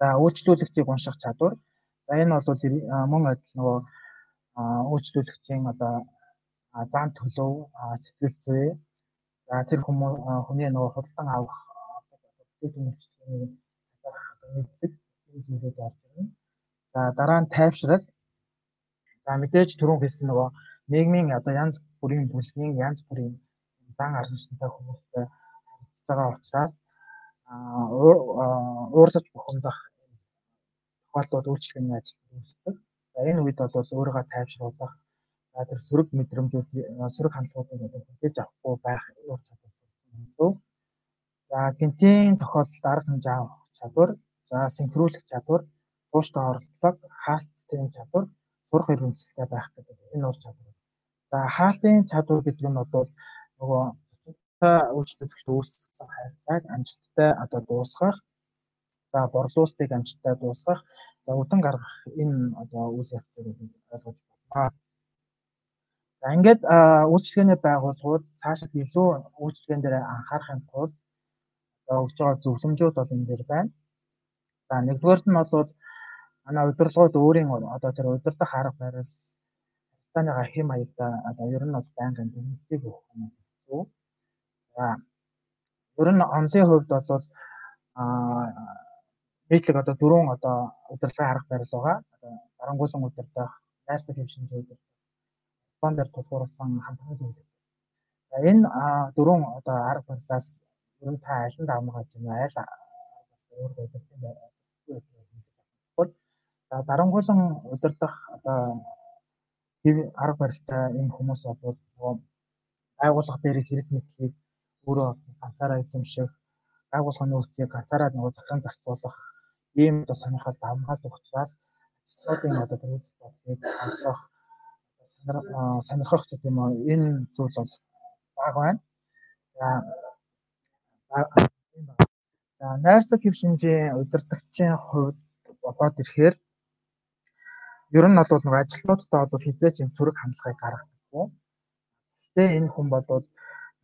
За үйлчлүүлэгчийг унших чадвар. За энэ бол мөн адил нөгөө үйлчлүүлэгчийн одоо зан төлөв, сэтгэл зүй. За тэр хүмүүс хүний нөгөө худалдан авах бүтээгдэхүүн үйлчлэгээний мэдлэг энэ зүйлүүд орж ирнэ. За дараа нь тайвшрал. За мэдээж түрүүн хэлсэн нөгөө нийгмийн одоо янз бүрийн бүлгийн янз бүрийн зан аранчтай хүмүүстэй харилцаж байгаа учраас уурлаж бухимдах тохиолдлууд үйлчлэгээний ажилд үүсдэг. За энэ үед бол өөрийгөө тайвшруулах за тэр сөрөг мэдрэмжүүд сөрөг хандлагуудыг хүлээж авахгүй байх ур чадвар зөв. За гинтийн тохиолдолд арга хэмжээ авах чадвар, за синхруулах чадвар, тууштай оролдлого, хаалтын чадвар, сурах эрдэмтэлтэй байх гэдэг энэ ур чадвар. За хаалтын чадвар гэдэг нь бол нөгөө цэцэгтэй үйлчлүүлэгчд үүсгэсэн харилцааг амжилттай одоо дуусгах за борлуулалтыг амжилттай дуусгах за үтэн гаргах энэ одоо үйл явдлыг ойлгож байна. За ингээд үйлчлэгээний байгууллагууд цаашид илүү үйлчлэгэн дээр анхаарахын тулд одоо өгж байгаа зөвлөмжүүд бол энэ дээр байна. За нэгдүгээрт нь бол манай удирдлагууд өөрийн одоо тэр удирдах арга барил харилцааныгаа хэм маягта одоо ер нь бол байнгын дэмжлэг өгөх юм зөв. За ер нь онлын хувьд бол а нийтлэг одоо дөрвөн одоо удирдлагын арга барил байгаа. Одоо дарангуулан удирдах, найрсаг хэв шинж удирдах, фонд дээр тулгуурласан хамтран зөвлөх. За энэ дөрвөн одоо арга барилаас ер нь та аль нь давмгаж байна? Аль өөрөө удирдах байна? За дарангуулан удирдах одоо арга барилтай энэ хүмүүс бол байгууллага дээр хэрэг мэдлийг өөрөө ганцаараа эзэмших, байгууллагын нөөцийг ганцаараа нөгөө захиран зарцуулах ийм одоо сонирхол давмгаалт учраас ажлуудын одоо үзэл бодлыг сонсох сонирхох ч юм уу энэ зүйл бол бага байна. За За найрсаг хэв шинжийн удирдагчийн хувьд бодоод ирэхээр ер нь бол нэг ажилтнуудтай бол хизээч юм сөрөг хандлагыг гаргадаг. Гэхдээ энэ хүн бол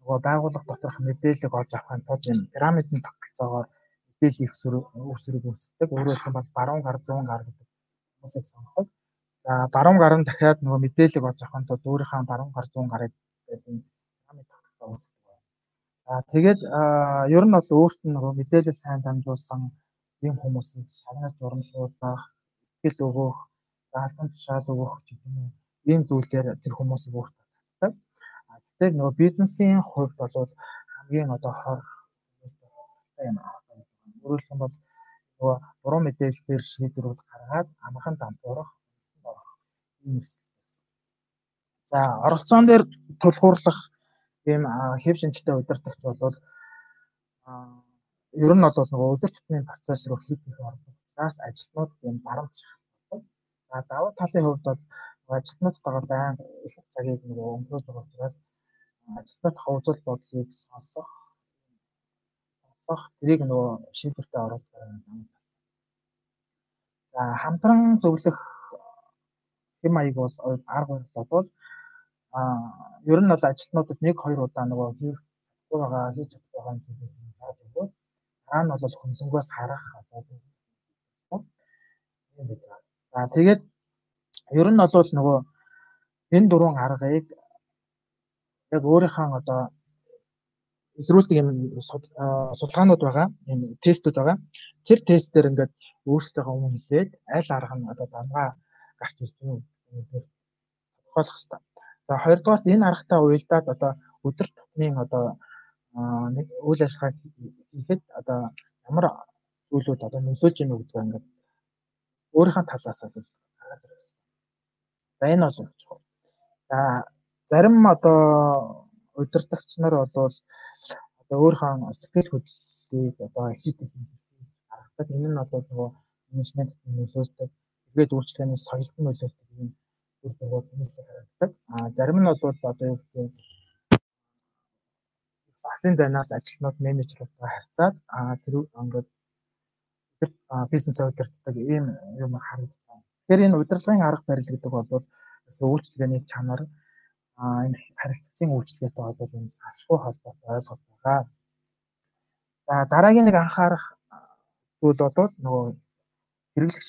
нөгөө байгууллага доторх мэдээллийг олж авахын тулд энэ пирамидын тогтолцоогоор мэдээлэл их үүсрэг үүсгдэг. Өөрөөр хэлбэл баруун гар зүүн гар гэдэг хүмүүсийг сонгодог. За баруун гар нь дахиад нөгөө мэдээллийг олж авахын тулд өөрийнхөө баруун гар зүүн гарыг гэдэг энэ пирамид тогтолцоо үүсгдэг. За тэгээд ер нь бол өөрт нь нөгөө мэдээлэл сайн дамжуулсан ийм хүмүүсийг шагнаж урамшуулах, ихтгэл өгөх, заалбан тушаал өгөх ч юм ийм зүйлээр тэр хүмүүсийг өөрт татдаг. А тэгэхээр нөгөө бизнесийн хувьд бол хамгийн одоо хор юм Өөрөөр хэлбэл нөгөө буруу мэдээлэл дээр шийдвэрүүд гаргаад амархан дампуурах ийм эрсдэл байсан. За оролцоон дээр тулгуурлах ийм хэв шинжтэй удирдахч бол ер нь бол нөгөө тутмын процесс руу хийх ордог. Гаас ажилтнууд ийм барамт шахалдаг. За давуу талын хувьд бол ажилтнуудтайгаа байн их цагийг нөгөө өнгөрөөж байгаа учраас ажилтнуудынхаа үзэл бодлыг сонсох сонсох тэрийг нөгөө шийдвэртээ оруулах юм. За хамтран зөвлөх хэм маяг бол арга барил бол а ер нь бол ажилтнуудад нэг хоёр удаа нөгөө хийх байгаа хийж чадах байгаа зүйлийг заад өгөөд дараа нь бол хөндлөнгөөс харах одоо юм бид. За тэгээд ер нь бол нөгөө энэ дурван аргыг яг өөрийнхөө одоо илрүүлдэг юм судалгаанууд байгаа. Энэ тестүүд байгаа. Тэр тестээр ингээд өөрсдөө өмнө хэлээд аль арга нь одоо дамгаа гарч ирж байгаа юм тодорхойлох хэрэгтэй. За хоёрдугаарт энэ аргатай уялдаад одоо өдөр тутмын одоо нэг үйл ажиллагаа хийхэд одоо ямар зүйлүүд одоо нөлөөлж ийн гэдгийг ингээд өөрийнхөө талаас нь хараад ирсэн. За энэ бол чухал. За зарим одоо удирдагч нар бол одоо өөрийнхөө сэтгэл хөдлөлийг одоо хит гаргадаг. Энэ нь бол нөгөө менежментэд нөлөөлдөг. Тэгээд үйлчлэгээний соёлд нь нөлөөлдөг юм үр дүнууд нийлсэж харагддаг. А зарим нь бол одоо юу гэх юм засгийн зайнаас ажилтнууд менежеруудтай харьцаад а тэр ингээд бизнес удирддаг ийм юм харагдсан. Тэгэхээр энэ удирдлагын арга барил гэдэг бол үйлчлэгээний чанар энэ харилцагчийн үйлчлэгээтэй холбоот энэ салшгүй холбоотой ойлголт байгаа. За дараагийн нэг анхаарах зүйл бол нөгөө хэрэглэгч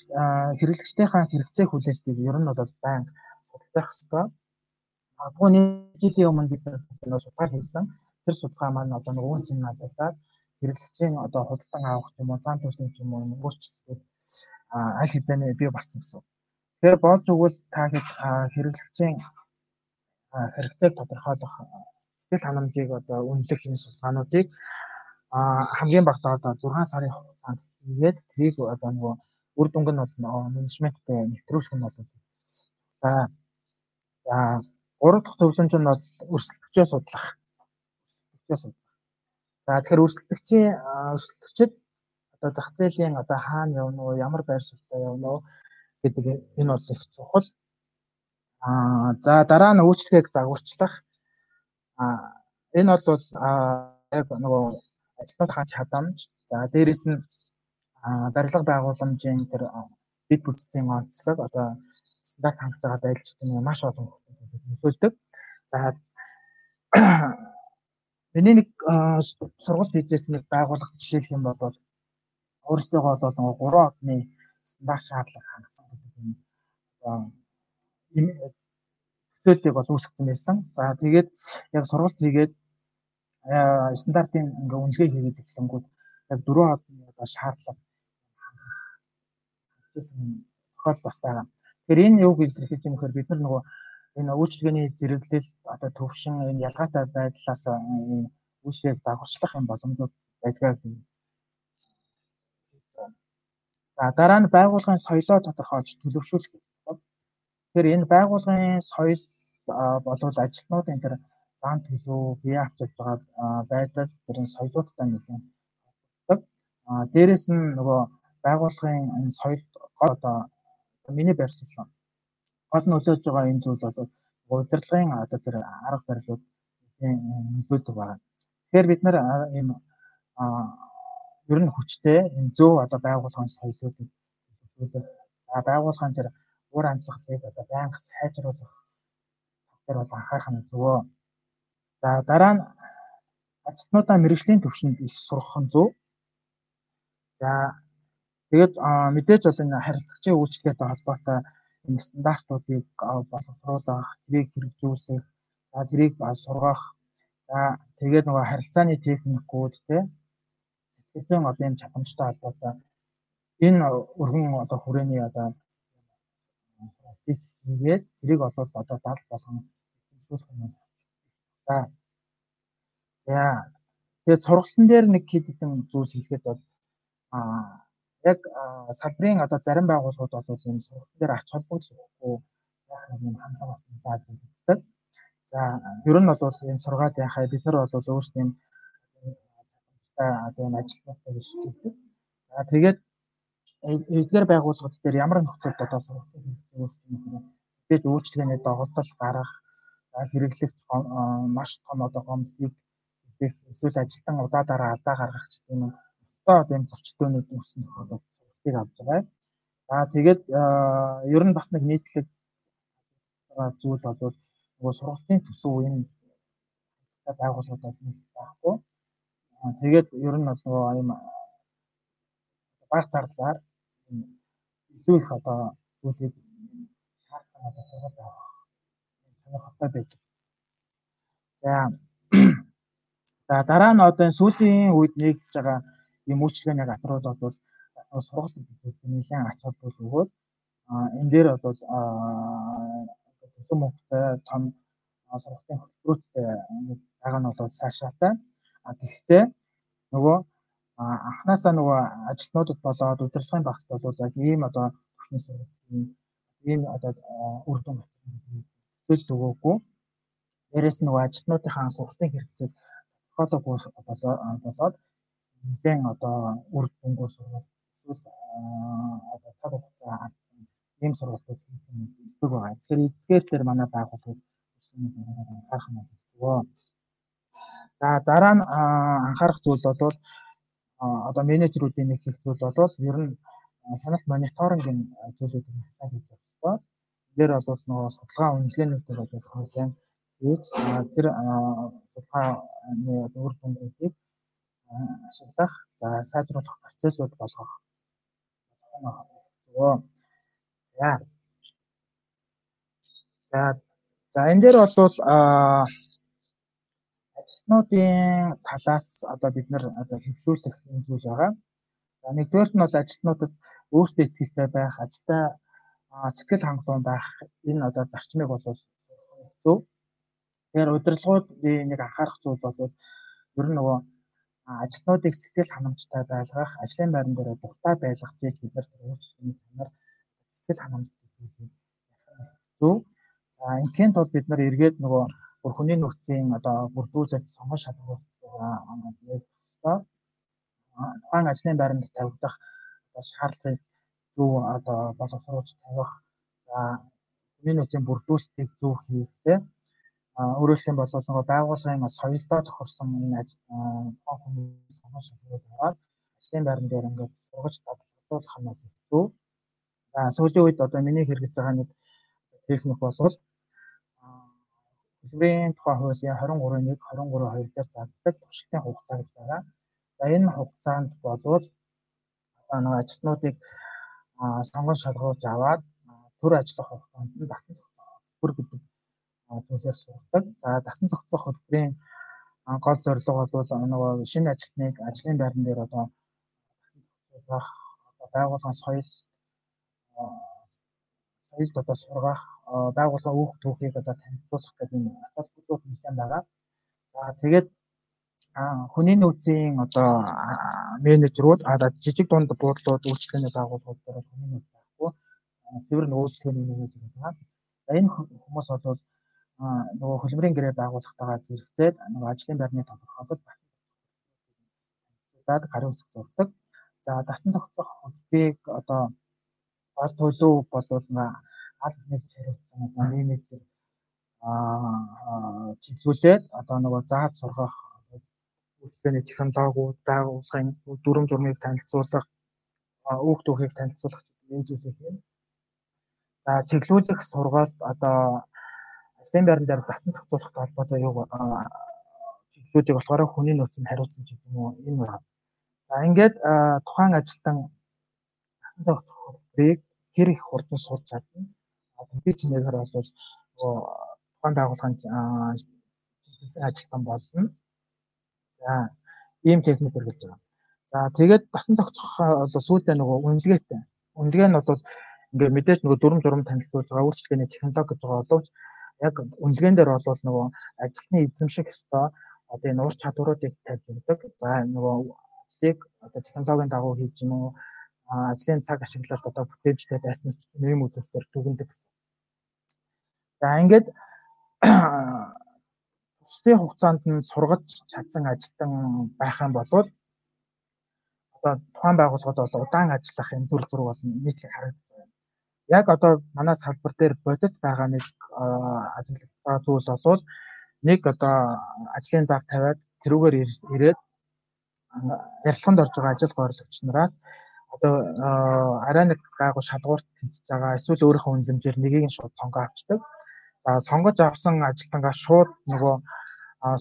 хэрэглэгчдийнхаа хэрэгцээ хүлээлтийг ер нь бол байнга судалдах хэрэгтэй. Магадгүй нэг жилийн өмнө бид судалгаа хийсэн. Тэр судалгаа маань одоо нөгөө үнцэн надад хэрэглэгчийн одоо худалдан авах юм уу, зам төлөв юм уу, өөрчлөлтүүд аль хэзээ бий болсон гэсэн. Тэгэхээр болж өгвөл та хэрэглэгчийн хэрэгцээг тодорхойлох сэтгэл ханамжийг одоо үнэлэх энэ судалгаануудыг хамгийн багтаа одоо 6 сарын хугацаанд хийгээд трийг одоо нөгөө үр дүнг нь бол менежменттэй нэвтрүүлэх нь бол за за гурав дахь зөвлөмж нь бол өрсөлдөгчөө судлах. Өрсөлдөгчөө судлах. За тэгэхээр өрсөлдөгчийн өрсөлдөгчд одоо зах зээлийн одоо хаана явна уу, ямар байр суурьтай явна уу гэдэг энэ бол их чухал. Аа за дараа нь үйлчлэгийг загварчлах. Аа энэ бол яг нөгөө ажилтнууд хааж хадамж. За дээрэс нь барилга байгууламжийн тэр бид бүтцийн онцлог одоо стандарт ч юм уу маш олон нөлөөлдөг. За миний нэг сургалт хийжсэн нэг байгууллага жишээлх юм бол өөрсдөө болон 3 одны стандарт шаардлага хангасан гэдэг юм төсөөллийг бол үүсгэсэн байсан. За тэгээд яг сургалт хийгээд стандартын ингээ үнэлгээ хийгээд эхлэнгүүд яг дөрөв хадны одоо шаардлага хангасан тохиол бас байгаа. Тэгэхээр энэ юуг илэрхийлж юм гэхээр бид нар нөгөө энэ үйлчлэгээний зэрэглэл одоо төвшин энэ ялгаатай байдлаас үйлчлэгийг загварчлах юм боломжууд байдгаа гэдэг. За дараа нь байгууллагын соёлоо тодорхойлж төлөвшүүлэх Тэгэхээр энэ байгууллагын соёл болвол ажилтнуудын тэр зан төлөв бие авчиж байгаа байдал тэрэн соёлуудтай нэлээд холбогддог. А дээрэс нь нөгөө байгууллагын энэ соёл одоо миний барьсан гол нөлөөлж байгаа энэ зүйл бол удирдлагын одоо тэр арга барилууд нөлөөлдөг байна. Тэгэхээр бид нар ийм ер нь хүчтэй энэ зөв одоо байгууллагын төлөвлөх за байгууллагын тэр уур амьсгалыг одоо байнга сайжруулах тэр бол анхаарах нь зөвөө. За дараа нь ажилтнуудаа мэрэгжлийн төвшөнд их сургах нь зөв. За тэгээд мэдээж бол энэ харилцагчийн үйлчлэгээтэй холбоотой энэ стандартуудыг боловсруулах, тэрийг хэрэгжүүлэх, за тэрийг сургах. За тэгээд нөгөө харилцааны техникүүд те сэтгэл зүйн одоо юм чадамжтай холбоотой энэ өргөн одоо хүрээний одоо хийгээд тэрийг олвол одоо дал болгоно эзэмшүүлэх юм. За. За. Тэгээд сургалтын дээр нэг хэд хэдэн зүйл хэлэхэд бол аа яг салбарын одоо зарим байгууллагууд бол энэ сургалтын дээр ач холбогдол өгөхгүй яах юм хандлагаас нэлээд зүйлдэг. За ер нь бол энэ сургаад яхаа бид нар бол өөрсдийн одоо энэ ажилтнуудтай гэдэг. За тэгээд эдгээр байгууллагууд дээр ямар нөхцөлд одоо сургалтын хэрэгцээ байгаа юм бэ? Тэгж үйлчлэгээний доголдол гарах, хэрэглэх маш том одоо гомдлыг эсвэл ажилтан удаадараа алдаа гаргах гэх юм Өстой одоо юм зөрчилдөөнүүд үүснэ одоо сургалтыг авч байгаа. За тэгээд ер нь бас нэг нийтлэг зүйл болоод нөгөө сургалтын төсөв энэ байгууллагууд байхгүй. Тэгээд ер нь бол нөгөө юм баг зардлаар илүү их одоо зүйлийг шаардсан одоо сургалт авах сонирхолтой байдаг. За за дараа нь одоо сүүлийн үед нэгдэж байгаа юм үйлчлэгээний газрууд бол бас сургалт гэдэг нэлээд ач холбогдол өгөөд энэ дээр бол төсөн мөнгөтэй том сургалтын хөтөлбөрүүдтэй байгаа нь бол сайшаалтай. А гэхдээ нөгөө анханасаа нөгөө ажилтнуудад болоод удирдлагын багт бол яг ийм одоо төвшний сургалтын ийм одоо үр дүн төсөөлөл өгөөгүй. Дээрээс нь нөгөө ажилтнуудынхаа сургалтын хэрэгцээг тодорхойлоогүй болоод нэгэн одоо үр дүнгүй сургалт эсвэл одоо цаг хугацаа алдсан ийм сургалтууд хийдэг байгаа. Тэгэхээр эдгээр дээр манай байгууллагууд анхаарах нь зөвөө. За дараа нь анхаарах зүйл бол одоо менежерүүдийн нэг их зүйл бол ер нь хяналт мониторингийн зүйлүүдийг хасаа хийж байгаа хэвээр. Эдгээр бол нөгөө судалгаа үнэлгээнүүдийг бол хөрсөн. Ийж тэр судалгааны үр дүнүүдийг ашиглах, за сайжруулах процессыг болгох. За. За за энэ дээр бол аа ажилтнуудын талаас одоо бид нар одоо хэвшүүлэх юм зүйл байгаа. За нэгдүгээрт нь бол ажилтнуудад өөртөө итгэлтэй байх, ажилдаа сэтгэл хангалуун байх энэ одоо зарчмыг бол зөв. Тэгэхээр удирдлагууд нэг анхаарах зүйл бол ер нь нөгөө ажилтнуудыг сэтгэл ханамжтай байлгах, ажлын байран дээр дуртай байлгах гэж бид нар өөрчлөлтний танаар сэтгэл ханамжтай зөв. За инként бол бид нар эргээд нөгөө бүр хүний нөхцийн одоо бүрдүүлэлт сонгон шалгуулах нэг хэвээр тухайн ажлын байранд тавигдах шаардлагыг зөв одоо боловсруулж тавих за хүний нөхцийн бүрдүүлэлтийг зөв хийх те хэлбэл нөгөө байгууллагын соёлдоо тохирсон энэ хүний сонгон шалгуулж аваад ажлын байран дээр ингээд сургаж бодлуулах нь зөв. За сүүлийн үед одоо миний хэрэгжилж байгаа нэг техник болвол Хөдөлмөрийн тухай хуулийн 23-ыг 23-2 дээр заагддаг туршилтын хугацаа гэж байгаа. За энэ хугацаанд болвол одоо нэг ажилтнуудыг сонгон шалгуулж аваад төр ажиллах хугацаанд нь дасан зохицох хөтөлбөр гэдэг зүйлээр сургадаг. За дасан зохицох хөтөлбөрийн гол зорилго бол нөгөө шинэ ажилтныг ажлын байран дээр одоо дасан зохицуулах, байгууллагын соёл соёлд одоо сургах байгууллага өөх түүхийг одоо танилцуулах гэдэг юм асуудлууд нэлээд байгаа. За тэгээд хүний нөөцийн одоо менежерүүд жижиг дунд буудлууд үйлчлэгээний байгууллагууд дээр хүний нөөц байхгүй. Цэвэр нөөцлөгийн менежер байгаа. За энэ хүмүүс бол нөгөө хөлбөрийн гэрээ байгууллагатайгаа зэрэгцээд нөгөө ажлын байрны тодорхойлолт бас дад гарын үсэг зурдаг. За дасан зохицох хөтөлбөрийг одоо гол төлөв болвол аль нэг хариуцсан одоо менежер аа чиглүүлээд одоо нөгөө зааж сургах үйлчлэгээний технологиуд, байгууллагын дүрм журмыг танилцуулах, үг түүхийг танилцуулах энэ зүйлийг юм. За чиглүүлэх сургаалт одоо ажлын байран дээр дасан зохицуулахтай холбоотой юу чиглэлүүдийг болохоор хүний нөөцөнд хариуцсан ч юм уу энэ байна. За ингээд тухайн ажилтан дасан зохицохыг хэр их хурдан сурч чадна. Компьютер чинээгээр бол нөгөө тухайн байгууллагын чиглэсэн ажилтан болно. За ийм техник хэрэгжилж байгаа. За тэгээд дасан зохицох бол сүүлдээ нөгөө үнэлгээтэй. Үнэлгээ нь бол ингээд мэдээж нөгөө дүрм журм танилцуулж байгаа үйлчлэгээний технологи гэж байгаа боловч яг үнэлгээн дээр бол нөгөө ажилтны эзэмших ёстой одоо энэ ур чадваруудыг тавьж өгдөг. За нөгөө ажлыг одоо технологийн дагуу хийж гэнэ үү ажлын цаг ашиглалт одоо бүтээмжтэй дайсныг нэм үзүүлэлтээр дүгндэг гэсэн. За ингээд төслийн хугацаанд нь сургаж чадсан ажилтан байх юм бол одоо тухайн байгууллагад бол удаан ажиллах юм төр зураг бол нийтлэг харагдаж байна. Яг одоо манай салбар дээр бодит байгаа нэг ажиглалтаа зүйл бол нэг одоо ажлын зав тавиад тэрүүгээр ирээд ярилцлаганд орж байгаа ажил гойрлагч нараас одоо арай нэг гайгүй шалгуурт тэнцэж байгаа эсвэл өөрийнхөө үнэлэмжээр нэгийг нь шууд сонгоо авчдаг. За сонгож авсан ажилтнгаа шууд нөгөө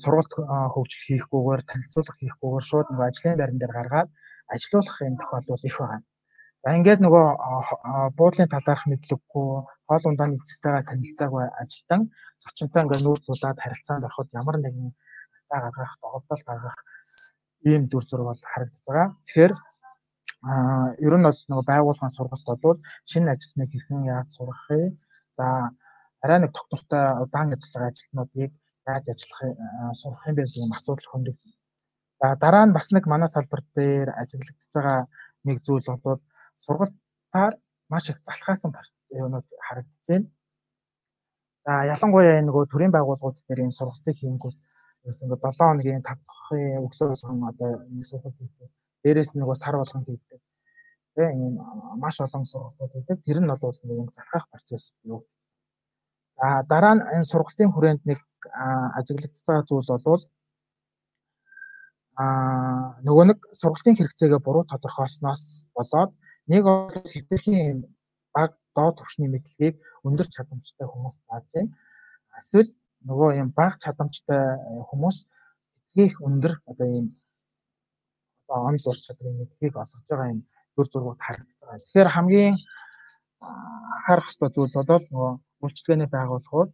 сургалт хөгжил хийхгүйгээр танилцуулга хийхгүйгээр шууд нөгөө ажлын байран дээр гаргаад ажилуулах юм тохиолдол их байна. За ингээд нөгөө буудлын талаарх мэдлэггүй хоол ундааны эцэстайгээ танилцаагүй ажилтан зочинтой ингээд нүүр тулаад харилцаанд ороход ямар нэгэн алдаа гаргах, доголдол гаргах ийм дүр зураг бол харагдаж байгаа. Тэгэхээр аа ер нь бол нөгөө байгууллагын сургалт бол шинэ ажилтныг хэрхэн яаж сургахыг за арай нэг тогтвортой удаан ажиллаж байгаа ажилтнуудыг яаж ажиллах сурах юм бэ гэх юм асуудал хөндөг. За дараа нь бас нэг манай салбар дээр ажиглагдж байгаа нэг зүйл бол сургалтаар маш их залхаасан юмнууд харагдаж байна. За ялангуяа энэ нөгөө төрийн байгууллагууд дээр энэ сургалтыг хийнгүүт ерөөс ингээд 7 хоногийн 5 дахь өглөө болгон одоо нэг сургалт хийдэг. Дээрээс нөгөө сар болгон хийдэг. Тэ ийм маш олон сургалтууд хийдэг. Тэр нь бол нэг залхах процесс юу. За дараа нь энэ сургалтын хүрээнд нэг ажиглагдж байгаа зүйл бол аа нөгөө нэг сургалтын хэрэгцээгээ буруу тодорхойлсноос болоод нэг бол хэтэрхийн баг доод түвшний мэдлэгийг өндөр чадамжтай хүмүүс зааж байна. Эсвэл нөгөө юм бага чадамжтай хүмүүс их өндөр одоо ийм одоо он зур чадрын мэдлэгийг олгож байгаа юм дүр зургууд харагдаж байгаа. Тэгэхээр хамгийн харах ёстой зүйл бол нөгөө үйлчлэгээний байгууллагууд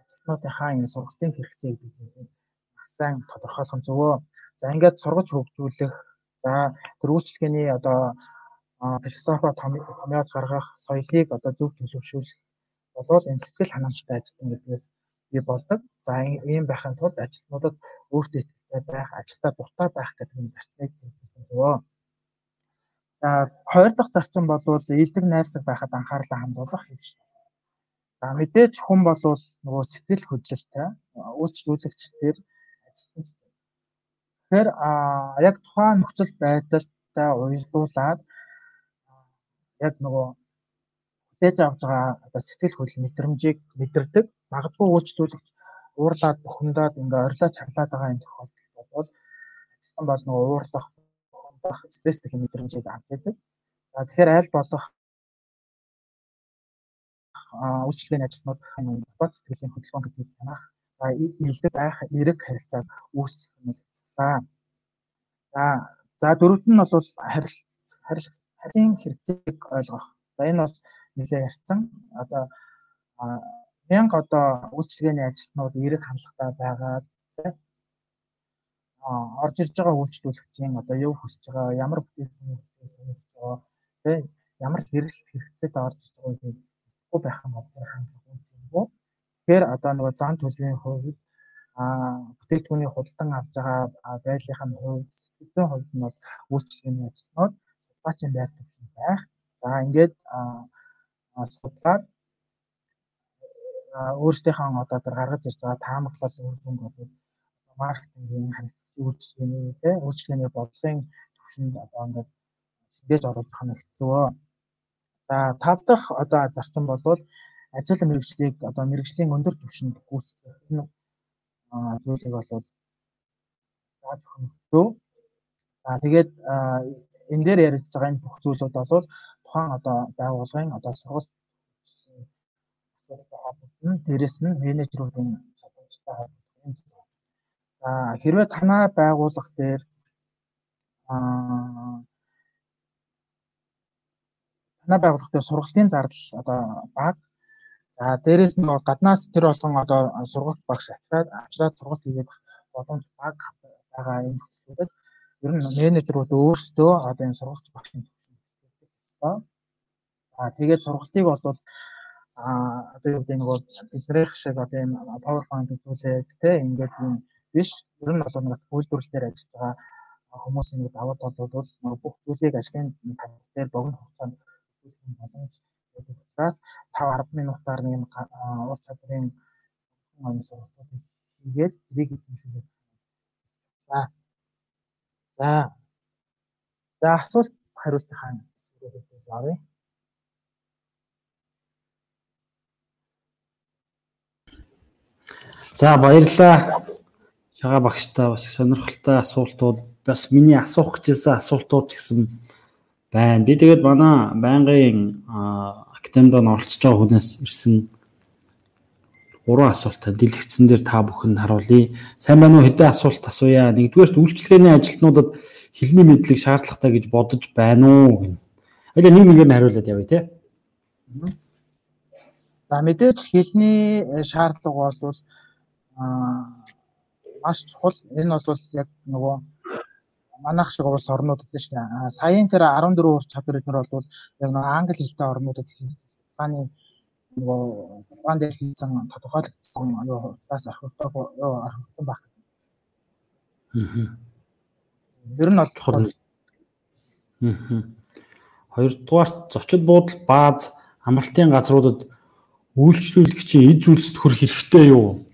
ажилтнуудынхаа энэ сургалтын хэрэгцээ гэдэг нь маш сайн тодорхойлох нь зөвөө. За ингээд сургаж хөгжүүлэх, за тэр үйлчлэгээний одоо философи томьёож гаргах соёлыг одоо зөв төлөвшүүлэх болвол энэ сэтгэл ханамжтай ажилтан гэдгээс бий болдог. За ийм байхын тулд ажилтнуудад өөртөө итгэлтэй байх, ажилдаа дуртай байх гэдэг нь зарчмыг зөвөө. За хоёр дахь зарчим бол ийдэг найрсаг байхад анхаарлаа хандуулах юм шиг. За мэдээж хүн бол нөгөө сэтгэл хөдлөлтэй үйлчлүүлэгчдэр ажилласан. Тэгэхээр яг тухайн нөхцөл байдалтай уялдуулаад яг нөгөө хүлээж авч байгаа одоо сэтгэл хөдлөл мэдрэмжийг мэдэрдэг. Магадгүй үйлчлүүлэгч уурлаад бухимдаад ингээ орилоо чарлаад байгаа юм тохиолдол бол ажилтан бол нөгөө уурлах, бухимдах, стресстэй мэдрэмжийг авч байдаг. За тэгэхээр аль болох үйлчлэгээний ажилтнууд бод сэтгэлийн хөдөлгөөн гэдгийг танах за илдэг байх эрэг харилцааг үүсгэх юм. За за дөрөвт нь бол харилцан хэрэгцээг ойлгох. За энэ бол нэлээд ярьсан. Одоо мянга одоо үйлчлэгээний ажилтнууд эрэг хандлагатай байгаад орж ирж байгаа үйлчлүүлэгчийн одоо юу хүсэж байгаа, ямар бүтээгдэхүүн хүсэж байгаа, тэ ямар хэрэглэл хэрэгцээтэй орж ирж байгааг хэрэггүй байх юм бол хандлага үнцэнгүй. Тэгэхээр одоо нөгөө зан төлөвийн хувьд а бүтээгдэхүүний худалдан авч байгаа байдлынх нь хувьд сэтгэлийн хувьд нь бол үйлчлэгээний ажилтнууд судлаачийн байр төвшин байх. За ингээд судлаад өөрсдийнхөө одоо тэр гаргаж ирж байгаа таамаглал үр дүнд бол маркетингийн харилцагч үйлчлэгээний тэ үйлчлэгээний бодлогын төвшөнд одоо ингээд сэргээж оруулах нь хэцүү. За тав дахь одоо зарчим бол ажил мэргэжлийг одоо мэргэжлийн өндөр түвшинд гүйцэтгэх энэ зүйлийг бол өгөх нь зөв. За тэгээд энэ дээр яригдж байгаа энэ бүх зүйлүүд бол тухайн одоо байгууллагын одоо сургалт асуудалтай холбогдно. Дээрэс нь менежерүүдийн чадамжтай холбогдно. За хэрвээ танаа байгууллага дээр аа танаа байгууллага дээр сургалтын зардал одоо бага За дээрэс нь гаднаас тэр болгон одоо сургалт багш авчираад авчираад сургалт хийгээд боломж бага байгаа энэ нөхцөлүүдэд ер нь менежерүүд өөрсдөө одоо энэ сургалт багшийн төвшин хэвчээ. За тэгээд сургалтыг бол а одоо юу гэдэг нэг биднийх шиг одоо энэ PowerPoint үзүүлээд те ингээд юм биш. Ер нь бол нэг үйлдвэрлэлээр ажиллаж байгаа хүмүүс ингэ даваад болвол бүх зүйлийг ажлын тань дээр богино хугацаанд үзүүлэх боломж гэдэг учраас 5 10 минутаар нэг ур чадрын онц сургалтыг хийгээд тэрийг эзэмшүүлэх. За. За. За асуулт хариултын хаана хэсгээр авъя. За баярлалаа. Шага багштай бас сонирхолтой асуултууд бас миний асуух гэжсэн асуултууд гэсэн байна. Би тэгээд манай байнгын академид оролцож байгаа хүнээс ирсэн гурван асуултаа дэлгэцэн дээр та бүхэнд харуулъя. Сайн байна уу? Хэдэн асуулт асууя. Нэгдүгээрт үйлчлэгээний ажилтнуудад хэлний мэдлэг шаардлагатай гэж бодож байна уу гэнэ. Аль нэг нэгээр нь хариулаад явъя те. За мэдээж хэлний э, шаардлага бол аа маш чухал. Энэ бол яг нөгөө манайх шиг улс орнуудад шүү дээ. Саяын тэр 14 урт чадвар эднэр бол яг нэг англи хэлтэй орнуудад хийсэн. Японы нөгөө Японд дээр хийсэн тодорхойлогдсон юу бас архивтай юу архивцсан баг. Аа. Ер нь бол чухал. Аа. Хоёрдугаарт зочид буудал бааз амралтын газруудад үйлчлүүлэгчийн эд зүйлсд хүрэх хэрэгтэй юу?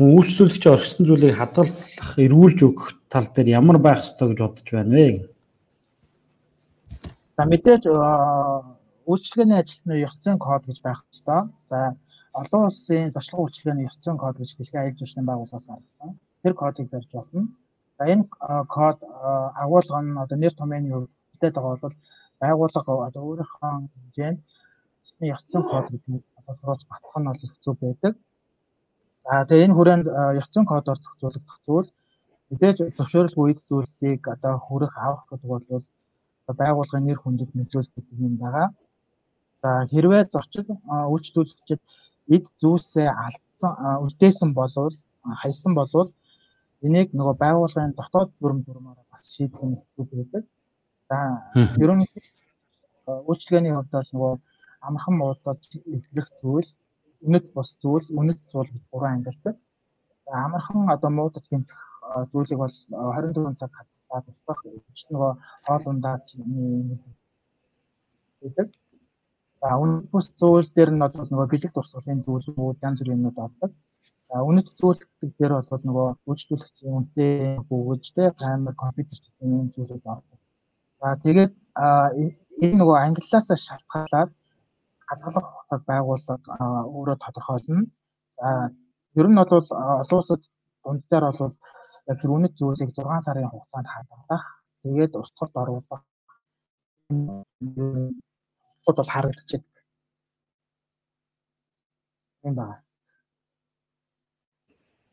Үйлчлүүлэгч орхисон зүйлийг хадгалах, эргүүлж өгөх тал дээр ямар байх ёстой гэж бодож байна вэ? За мэдээж үйлчлэгээний ажилтны ёс зүйн код гэж байх ёстой. За олон улсын зочлон үйлчлэгээний ёс зүйн код гэж дэлхийн аюулгүй байшин байгууллагаас гаргасан. Тэр кодыг барьж болно. За энэ код агуулга нь одоо нэр томьёоны хувьд байгаа бол байгууллага одоо өөрийнхөө хэмжээнд ёс зүйн код гэдэг нь боловсруулж батлах нь бол их зөв байдаг. За тэгээ энэ хүрээнд ёс зүйн кодоор зохицуулагдах зүйл Мэдээж зөвшөөрөлгүй үед зүйлийг одоо хүрэх авах гэдэг бол байгууллагын нэр хүндэд нөлөөлөх гэдэг юм байгаа. За хэрвээ зочид үйлчлүүлэгчид эд зүйлсээ алдсан үлдээсэн болвол хайсан болвол энийг нөгөө байгууллагын дотоод бүрэн журмаараа бас шийдэх нь хэцүү байдаг. За ерөнхийдөө үйлчлэгээний хувьд бол нөгөө амархан муудад эвлэх зүйл, үнэт бус зүйл, үнэт зүйл гэж гурван ангилдаг. За амархан одоо муудад гэмтэх зүйлийг бол 24 цаг туслах ч нөгөө хоол ундаа гэдэг. За үнэт бус зүйл дээр нь бол нөгөө бэлэг дурсгалын зүйлүүд янз бүрийн юмнууд ордог. За үнэт зүйл гэдэг дээр бол нөгөө үйлчлүүлэгчийн үнэтэй бүгэж тэ камер компьютер гэдэг юм зүйлүүд ордог. За тэгээд энэ нөгөө англиас шалтгаалаад хадгалах хугацааг байгууллага өөрөө тодорхойлно. За ер нь бол олон улсад дунд дээр бол яг тэр үнэт зүйлийг 6 сарын хугацаанд хадгалах тэгээд устгалд оруулах устгад бол харагдчихэдэг. юм байна.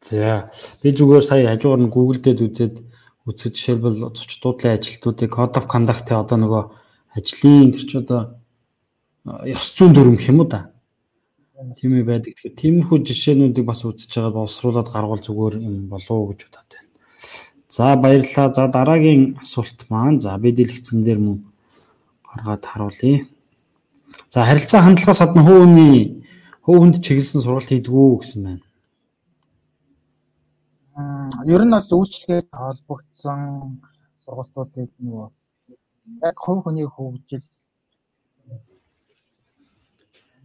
За би зүгээр сая хажуугаар нь Google дээр үзээд үзэх жишээлбэл зочдуудлын ажилтнуудыг Code of Conduct-ийн одоо нөгөө ажлын тэр ч одоо ёс зүйн дүрм гэх юм уу да. Тийм ээ байдаг. Тэгэхээр тиймэрхүү жишээнүүдийг бас үзэж байгаа боловсруулад гаргуул зүгээр юм болов гэж бодоод байна. За баярлалаа. За дараагийн асуулт маань за би дэлгэцэн дээр мөн гаргаад харуулъя. За харилцаа хандлагаас гадна хөвөний хөвөнд чиглэсэн сургалт хийдгүү гэсэн байна. Ер нь бол үйлчлэгээд холбогдсон сургалтуудыг нөгөө яг хувь хүний хөгжил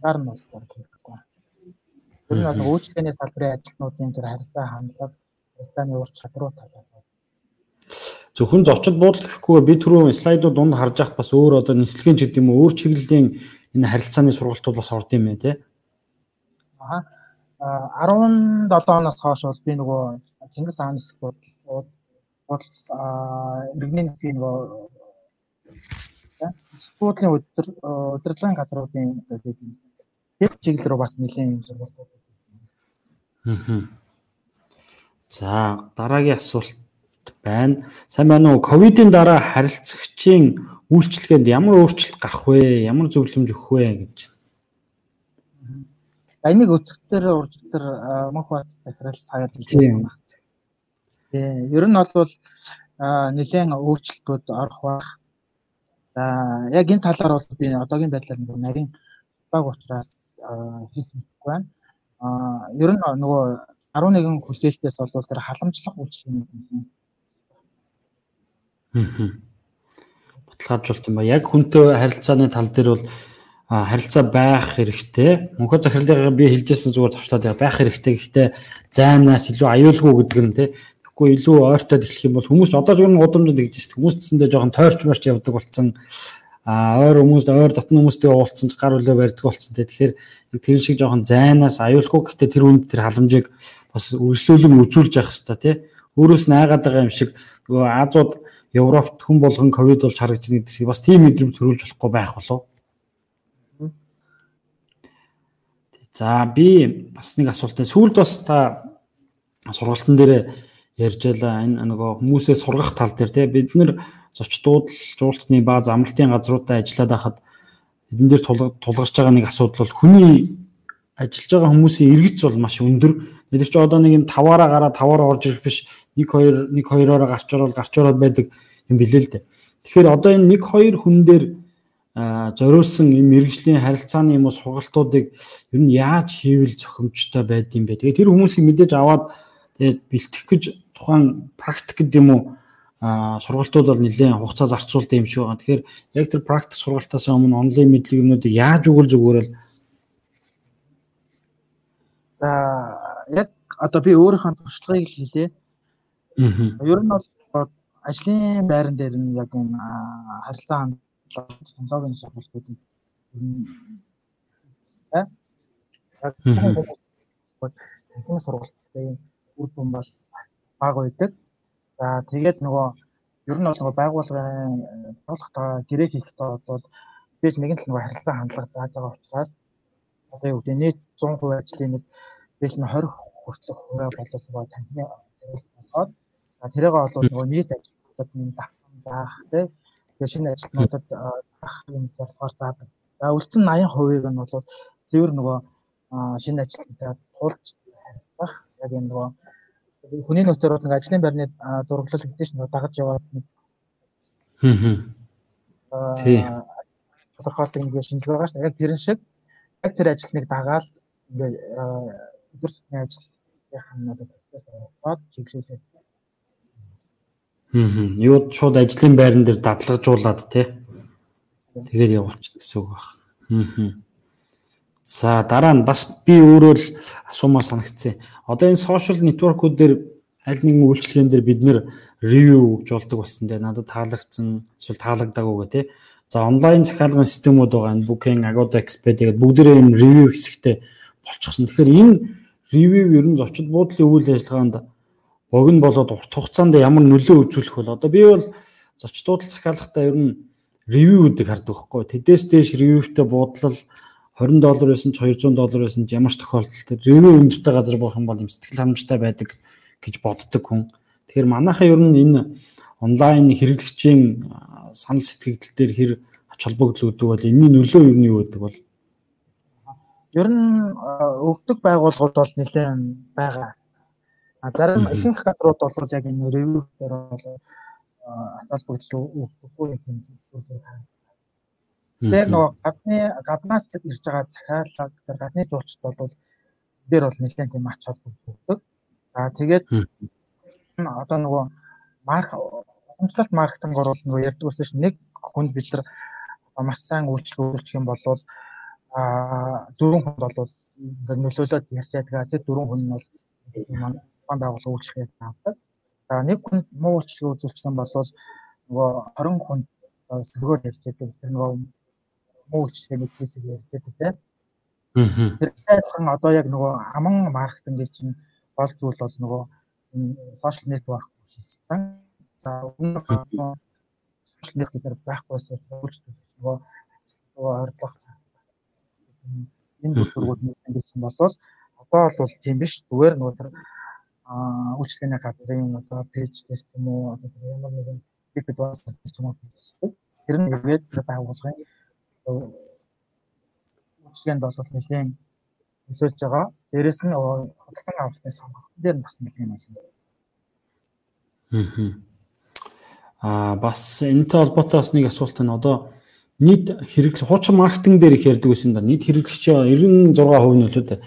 гар нь бол хэрэггүй. Тэр нь бол үйлчлэгээний салбарын ажилтнуудын тэр харилцаа хандлага, харилцааны ур чадруу талаас нь зөвхөн зочид буудал гэхгүй би түрүү слайдууд дунд харж байхад бас өөр одоо нислэгийн ч уу өөр чиглэлийн энэ харилцааны сургалтууд бас орд юм ээ тий. Аа 17 оноос хойш бол би нөгөө Чингис хааны спорт бол иргэний засгийн нөгөө спортын өдөр удирдлагын газруудын. Тэр чиглэл рүү бас нэлийн сургалтууд хийсэн. Аа. За дараагийн асуулт байна. Сайн байна уу? Ковидын дараа харилцагчийн үйлчлэгэнд ямар өөрчлөлт гарах вэ? Ямар зөвлөмж өгөх вэ гэж. Энийг өцгтөр уржтэр мөнх бат захирал хаяр хэлсэн байна. Тэгээ ер нь бол нэлээд өөрчлөлтүүд орох байх. За яг энэ талаар бол би одоогийн байдлаар нарийн баг учраас хэлж мэдэхгүй байна. Аа ер нь нөгөө 11 хүлээлтээс бол тэр халамжлах үйлчлэгийг баталгаажуулт юм ба яг хүнтэй харилцааны тал дээр бол харилцаа байх хэрэгтэй. Мөнхөө захирлыг би хэлжсэн зүгээр товчлоод байх хэрэгтэй. Гэхдээ зайнаас илүү аюулгүй гэдэг нь тий. Тэгэхгүй илүү ойртоод эхлэх юм бол хүмүүс одоо ч нэг удамжид гэж шүү. Хүмүүс цэсэндээ жоохон тойрч марч явдаг болсон. А ойр хүмүүс ойр дотны хүмүүстэй уулзсан ч гар үлээ барьдаг болсон тий. Тэгэхээр тэр шиг жоохон зайнаас аюулгүй гэхдээ тэр үнд тэр халамжийг бас үргэлжлүүлэн үзүүлж явах хэрэгтэй тий. Өөрөөс нь айгаад байгаа юм шиг нөгөө Азууд Европт хүн болгон ковид болж харагдаж байгаа гэдэг бас тийм мэдрэмж төрүүлж болохгүй байх болов. За би бас нэг асуулт. Сүүлд бас та сургалтын дээр ярьж байлаа энэ нөгөө хүмүүсээ сургах тал дээр тий бид нэр зоч дуудлал жуулчны бааз амралтын газруудаа ажиллаад байхад эдэн дээр тулгарч байгаа нэг асуудал бол хүний ажиллаж байгаа хүмүүсийн эргэц бол маш өндөр. Нэгч одоо нэг юм таваараа гараа таваараа орж ирэх биш 1 2 1 2-ороо гарч ороод гарч ороод байдаг юм билээ л дээ. Тэгэхээр одоо энэ 1 2 хүн дээр зориулсан юм мэрэгжлийн харилцааны юм уу сургалтуудыг ер нь яаж хийвэл зохимжтой байд юм бэ? Тэгээ тэр хүмүүсийг мэдээж аваад тэгээд бэлтгэх гэж тухайн практик гэдэг юм уу сургалтууд бол нэлээд хугацаа зарцуулдаг юм шиг байна. Тэгэхээр яг тэр практик сургалтаас өмнө онлайн мэдлэгнүүдийг яаж өгвөл зүгээрэл За яг одоо би өөрийнхөө туршлагыг хэлээ. Ер нь бол ажлын байран дээр нь яг энэ харилцаа хандлага технологийн сургалтууд нь яг техник сургалтын үр дүн бол бага байдаг. За тэгээд нөгөө ер нь бол нөгөө байгууллагын байгууллагатаа гэрээ хийхдээ бол бич нэгэн л нөгөө харилцаа хандлага зааж байгаа учраас одоо юу гэдэг нийт 100% ажлын нэг бич нь 20 хүртэлх хувиа болов танхимын болоод тэрийг бол нөгөө нийт ажилтнуудад нэг давтан заах тэгээ шинэ ажилтнуудад заах юм зорилгоор заадаг. За үлдсэн 80%-ийг нь бол цэвэр нөгөө шинэ ажилтнуудад тулж харилцах яг энэ нөгөө хүний нөөцөөр бол нэг ажлын байрны зураглал мэдээж нэг дагаж яваад нэг тий тодорхойлдог нэг шинжилгээ байгаа шүү дээ. Яг тэрэн шиг яг тэр ажилтныг дагаал ингээ өдөр тутмын ажлынхаа нэг процесс ороод чиглүүлээд Хм. Юу шууд ажлын байран дээр дадлагжуулаад тий. Тэгээд явуулчих гэсэн үг байна. Хм. За дараа нь бас би өөрөө л асуумаар санагдсан. Одоо энэ сошиал нэтворкүүд дээр аль нэгэн үйлчлэгэн дээр бид нэр ревю өгж болдог болсон дээ. Надад таалагдсан эсвэл таалагдаагүй гэх тий. За онлайн захиалгын системүүд байгаа энэ Booking, Agoda, Expedia гэдэг бүгдээрээ юм ревю хэсэгтэй болчихсон. Тэгэхээр энэ ревю ер нь зочид буудлын үйл ажиллагаанд богино болоод урт хугацаанд ямар нөлөө үзүүлэх бол одоо би бол зоч дуудлага захиалгахдаа ер нь ревюудыг хардаг байхгүй. Тэдээс дээш ревювтэй буудлал 20 доллар байсан ч 200 доллар байсан ч ямар ч тохиолдолд ревю өндөртэй газар болох юм бол юм сэтгэл ханамжтай байдаг гэж боддог хүн. Тэгэхээр манайхаа ер нь энэ онлайн хэрэглэгчийн санал сэтгэгдэл дээр хэр ач холбогдол өгдөг бол энэний нөлөө юу нь юу гэдэг бол ер нь өгдөг байгууллагууд бол нэлээд байгаа. А зарим ихэнх газрууд бол яг энэ ревю дээр бол атал бүгдл өгөхгүй юм зүр зүр харагдана. Тэгээ нөгөө гадны гаднаас ирж байгаа захиалга тэр гадны зурчд бол дээр бол нэлээд тийм ач холбогдол өгдөг. За тэгээд одоо нөгөө марк хэмжлэлт маркетинг орвол нөгөө ярьдаг байсан чинь нэг хүнд бид нар маш сайн үйлчлэг өгүүлчих юм бол а дөрвөн хүнд бол ингээд нөлөөлөд ярьж байдаг. Тэр дөрвөн хүн нь бол ухаан байгууллага үйлчлэгээ авдаг. За нэг хүн муу үйлчлэгээ үзүүлчих юм бол нөгөө 20 хүн сөргөөр ярьж байдаг. Тэр нөгөө муу үйлчлэгээний кейсийг ярьж байдаг тийм. Тэр адилхан одоо яг нөгөө аман маркетинг чинь гол зүйл бол нөгөө сошиал нэтворк шилжсэн. За өмнө сошиал нэтворк байхгүйсэн нөгөө нөгөө ойрлох энэ бүх зургууд нэлээд гэсэн болвол одоо бол тийм биш зүгээр нөгөө тэр үйлчлэгээний газрын одоо пэйж дээр ч юм уу одоо ямар нэгэн бид бас ч юм уу хийдэг. Тэр нь хэрвээ байгуулгын үйлчлэгээнд бол нэлээд нөлөөлж байгаа. Дээрэс нь худалдан авалтны сонгогдсон дээр бас нэлээд болно. Аа бас энэтэй холбоотой бас нэг асуулт нь одоо нийт хэрэглэх хуучин маркетинг дээр их ярьдаг байсан да. Нийт хэрэглэгч 96% нь л үү.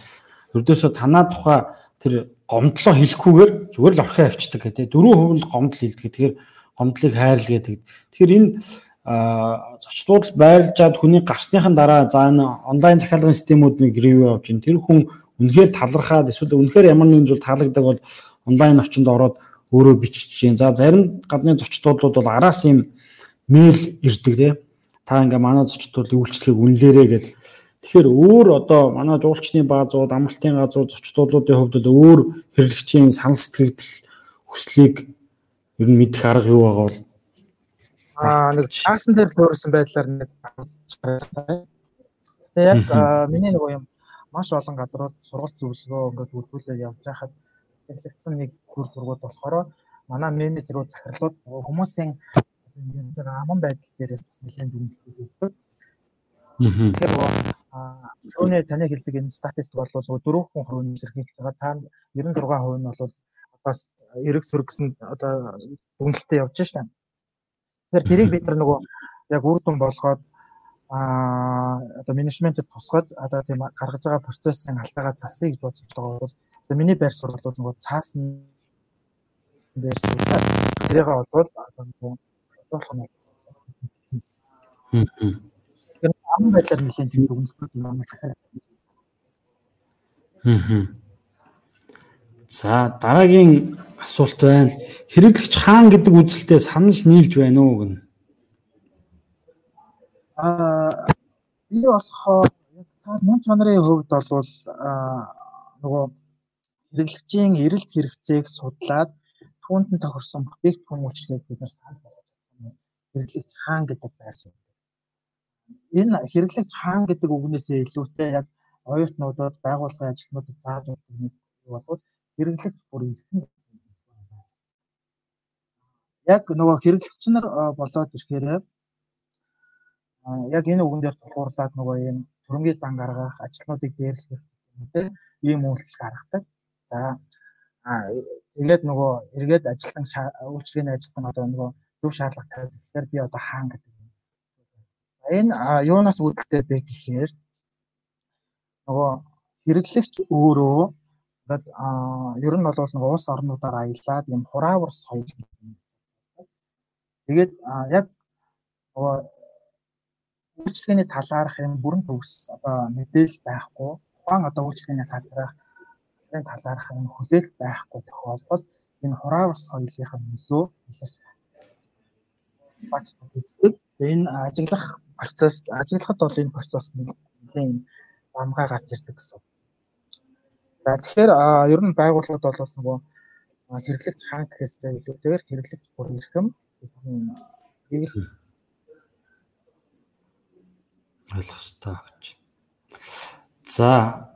Ердөөсөө танаа тухай тэр гомдлоо хэлэхгүйгээр зүгээр л орхио авчдаг гэдэг. 4% нь гомдол хэлдэг. Тэгэхээр гомдлыг хайрл гэдэг. Тэгэхээр энэ зочдууд байрлажаад хүний гарсныхан дараа за энэ онлайн захиалгын системүүд нэг ревю авч ин тэр хүн үнэхээр талархаад эсвэл үнэхээр ямар нэгэн зүйл таалагддаг бол онлайн орчинд ороод өөрөө бичиж чинь. За зарим гадны зочдууд бол араас юм мэйл ирдэг те. Та ингээ манай зочдууд үйлчлэгийг үнэлээрэ гэж Тэгэхээр өөр одоо манай жуулчны баазууд, амралтын газрууд, зочдлуудын хувьд өөр хэрэглэгчийн санал сэтгэл хүслийг ер нь мэдэх арга юу байгаа бол? Аа нэг чаасан дээр суурсан байдлаар нэг яг миний нэг юм. Маш олон газрууд сургалт зөвлөгөө ингээд үзүүлээ явж байхад хэрэглэгдсэн нэг хүр зургууд болохоор манай менежерүүд захирлууд хүмүүсийн янз бүр аман байдал дээрээс нэлээд дүнлэлтэй. Тэгэхээр Түүний таны хэлдэг энэ статистик бол 4% хувийн илэрхийлж байгаа. Цаана 96% нь бол бас эрэг сөргсөн одоо дүнэлтэд явж штэ. Тэгэхээр тэрийг бид нар нөгөө яг үр дүн болгоод а одоо менежментэд тусгаж одоо тийм гаргаж байгаа процессын алтайгаа засъя гэж бодож байгаа бол одоо миний байр бол нөгөө цаасан байр суурь тэрийг болвол одоо нөгөө болох нь Тэр ам байдлаар нэлийн тийм дүгнэлтүүд юм захиал. За дараагийн асуулт байна. Хэрэглэгч хаан гэдэг үзэлтэй санал нийлж байна уу гэнэ? Аа би болохоор яг цаал мөн чанарын хувьд бол нөгөө хэрэглэгчийн эрэлт хэрэгцээг судлаад түүнд нь тохирсон бүтээгдэхүүн үйлчлэгийг бид нар санал болгож байна. Хэрэглэгч хаан гэдэг байр суурь энэ хэрэглэгч хаан гэдэг үгнээсээ илүүтэй яг оюутнуудад байгууллагын ажилтнуудад зааж өгдөг нэг болоод хэрэглэгч бүр ирхэн яг нөгөө хэрэглэгч нар болоод ирэхээр яг энэ үгэн дээр тулгуурлаад нөгөө ийм төрөмгийн зан гаргах, ажилтнуудыг дээрлэх гэдэг ийм үйлдэл гаргадаг. За тэгээд нөгөө эргээд ажилтан үйлчлэгээний ажилтан одоо нөгөө зөв шаардлага тавьдаг. Тэгэхээр би одоо хаан гэдэг энэ юунаас үүдэлтэй бэ гэхээр нөгөө хэрэглэгч өөрөө ингээд ер нь бол нөгөө улс орнуудаар аялаад юм хураавар соёл тэгээд яг нөгөө үйлчлэгээний талаарх юм бүрэн төгс одоо мэдээлэл байхгүй. Ухаан одоо үйлчлэгээний газрах газрын талаарх юм хүлээлт байхгүй тохиолдолд энэ хураавар соёлынхаа нөлөө илэрч бац үздэг. Энэ ажиглах процесс ажиглахад бол энэ процесс нэлийн бамгаа гарч ирдэг гэсэн. За тэгэхээр ер нь байгууллагууд бол нөгөө хэрэглэгч хаан гэхээсээ илүүтэйгээр хэрэглэгч бүр ирхэм хийх ойлгох хэрэгтэй гэж. За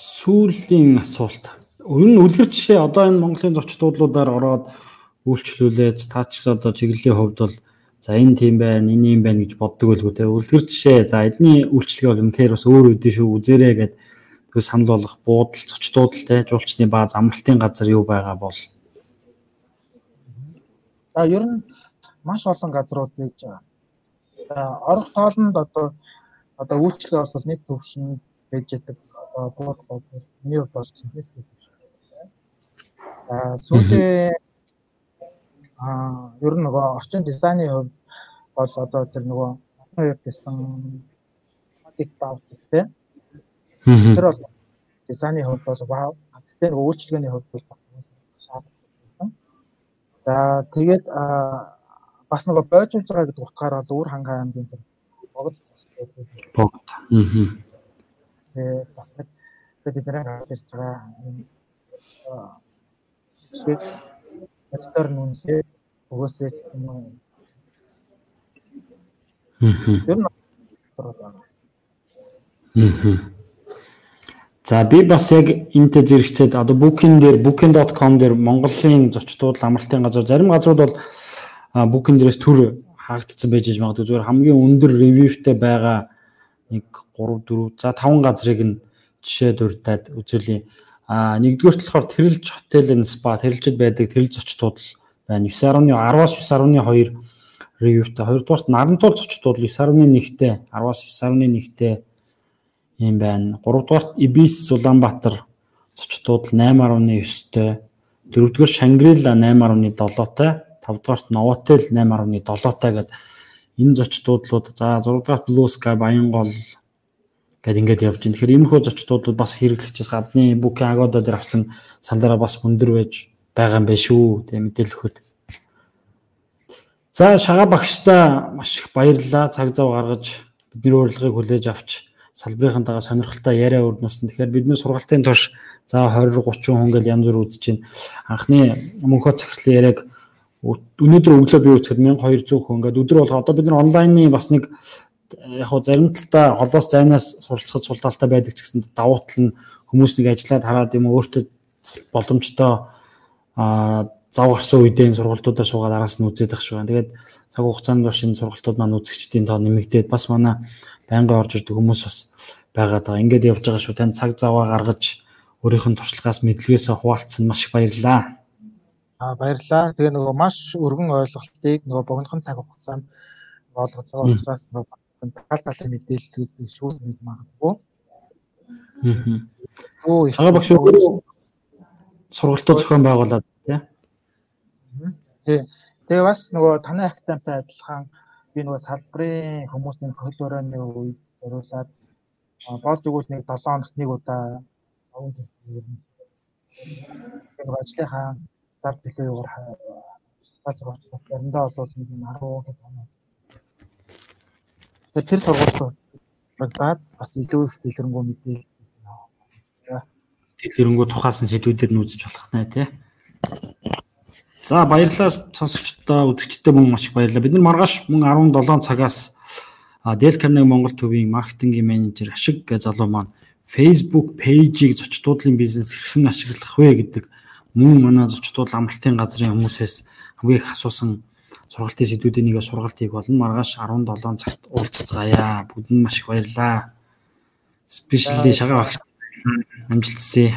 сүүлийн асуулт. Ер нь үлгэр жишээ одоо энэ Монголын зочдлуудаар ороод үйлчлүүлээд таач одоо чиглэлийн хувьд бол За энэ тийм байна, энэ юм байна гэж боддог байлгүй те. Үлгэр жишээ. За эдний үйлчлэгээ бол үнэхээр бас өөр үдэ шүү. Үзээрэй гэд тэг санал болгох буудал, цочдууд л те. Жуулчны бааз, амралтын газар юу байгаа бол. За ер нь маш олон газрууд байж байгаа. За орох тоолонд одоо одоо үйлчлэгээ бол нэг төвшин байж байгаа. Одоо буудлууд миний хувьд бол хэс гэж байна. За сүүлийн Аа ер нь нөгөө орчин дизайны хувьд бол одоо тэр нөгөө хоёр гэсэн матик баавч тий. Тэр бол дизайны хувьд бол вау. Гэхдээ нөгөө үйлчлэгээний хувьд бол бас шаардлагатай. За тэгээд бас нөгөө бойжуулж байгаа гэдэг утгаараа л үр хангаа аймгийн тэр богд богд. Аа. Хийсээ бас нэг бидний гарч ирж байгаа жишээ ядтар нүнлээ өгөөсөө юм уу. Мм. Мм. За би бас яг энтэй зэрэгцээд одоо booking дээр booking.com дээр Монголын зочдууд амралтын газар зарим газрууд бол booking дээрээс төр хаагдсан байж магадгүй зүгээр хамгийн өндөр reviewтэй байгаа нэг 3 4 за 5 газрыг нь жишээ дурдаад үзүүлье. А нэгдүгээрт болохоор тэрэлж хотел and spa тэрэлжид байдаг тэрэлж зочдууд байна. 9.10 10-аас 9.2 reviewтэй. Хоёрдугаарт нарантуул зочдууд 9.1-тэй 10-аас 9.1-тэй юм байна. Гуравдугаарт Ibis Улаанбаатар зочдууд 8.9-тэй. Дөрөвдүгээр Shangri-La 8.7-тэй. Тавдугаарт Novotel 8.7-тай гэдэг энэ зочдуудлууд за 6 дахь Blue Sky Баянгол гэд ингээд явж байна. Тэгэхээр иймэрхүү зочдууд бас хэрэглэгчээс гадны Booking Agoda дээр авсан салаараа бас өндөр байж байгаа юм байна шүү. Тэгээ мэдээлэл өгөхөд. За шагаа багштай маш их баярлалаа. Цаг зав гаргаж бидний урилгыг хүлээж авч салбарынхантайгаа сонирхолтой яриа өрнөсөн. Тэгэхээр бидний сургалтын турш за 20 30 хүн гэл янз бүр үзэж байна. Анхны мөнхөд захирлын яриаг өнөөдөр өглөө би үзэхэд 1200 хүн ингээд өдөр болго одоо бид нар онлайны бас нэг яг хөө зарим талдаа холоос зайнаас суралцахад сул талтай байдаг ч гэсэн давуу тал нь хүмүүс нэг ажиллаад хараад юм өөртөө боломжтой а зав гарсан үедээ сургалтуудаар суугаад араас нь үзээд ах шүү. Тэгээд цаг хугацаанд бас энэ сургалтууд маань үзэгчдийн тоо нэмэгдээд бас манай байнгын орж ирдэг хүмүүс бас байгаад байгаа. Ингээд явж байгаа шүү. Тань цаг заваа гаргаж өөрийнх нь туршлагаас мэдлэгээсээ хуваалцсан маш их баярлалаа. Аа баярлалаа. Тэгээ нөгөө маш өргөн ойлголтыг нөгөө богинохон цаг хугацаанд байгаа учраас нөгөө тал талын мэдээллүүдийг шүүс хийж магадгүй. Оо их багш өөрөө сургалтууд зохион байгуулад тий. Тий. Тэгээ бас нөгөө таны актамтай адилхан би нөгөө салбарын хүмүүсийн хөлөөрөөний үед зориулаад бод зүгүүл нэг 7 хоногт нэг удаа. Тэгээ ажлынхаа зар төлөвөөр шалтгаалж байгаа учраас заримдаа бол нэг 10 гэдэг оноо Тэгэхээр тэр сургуулиудад бас илүү их дэлгэрэнгүй мэдээлэл дэлгэрэнгүй тухаасан сэдвүүдээр нь үзэж болох нэ тий. За баярлалаа сонсогчдоо үзэгчдээ мөн маш их баярлалаа. Бид нар маргааш мөн 17 цагаас Dell Carnegie Монгол төвийн маркетингийн менежер Ашиг залуу маань Facebook пэйжийг зочдуудлын бизнес хэрхэн ашиглах вэ гэдэг мөн манай зочдууд амралтын газрын хүмүүсээс хамгийн их асуусан сургалтын сэдвүүдийн нэгэ сургалтыг болно. Маргааш 17 цагт уулзцгаая. Бүгд нь маш их баярлалаа. Спешиали шагаа багш амжилт хүсье.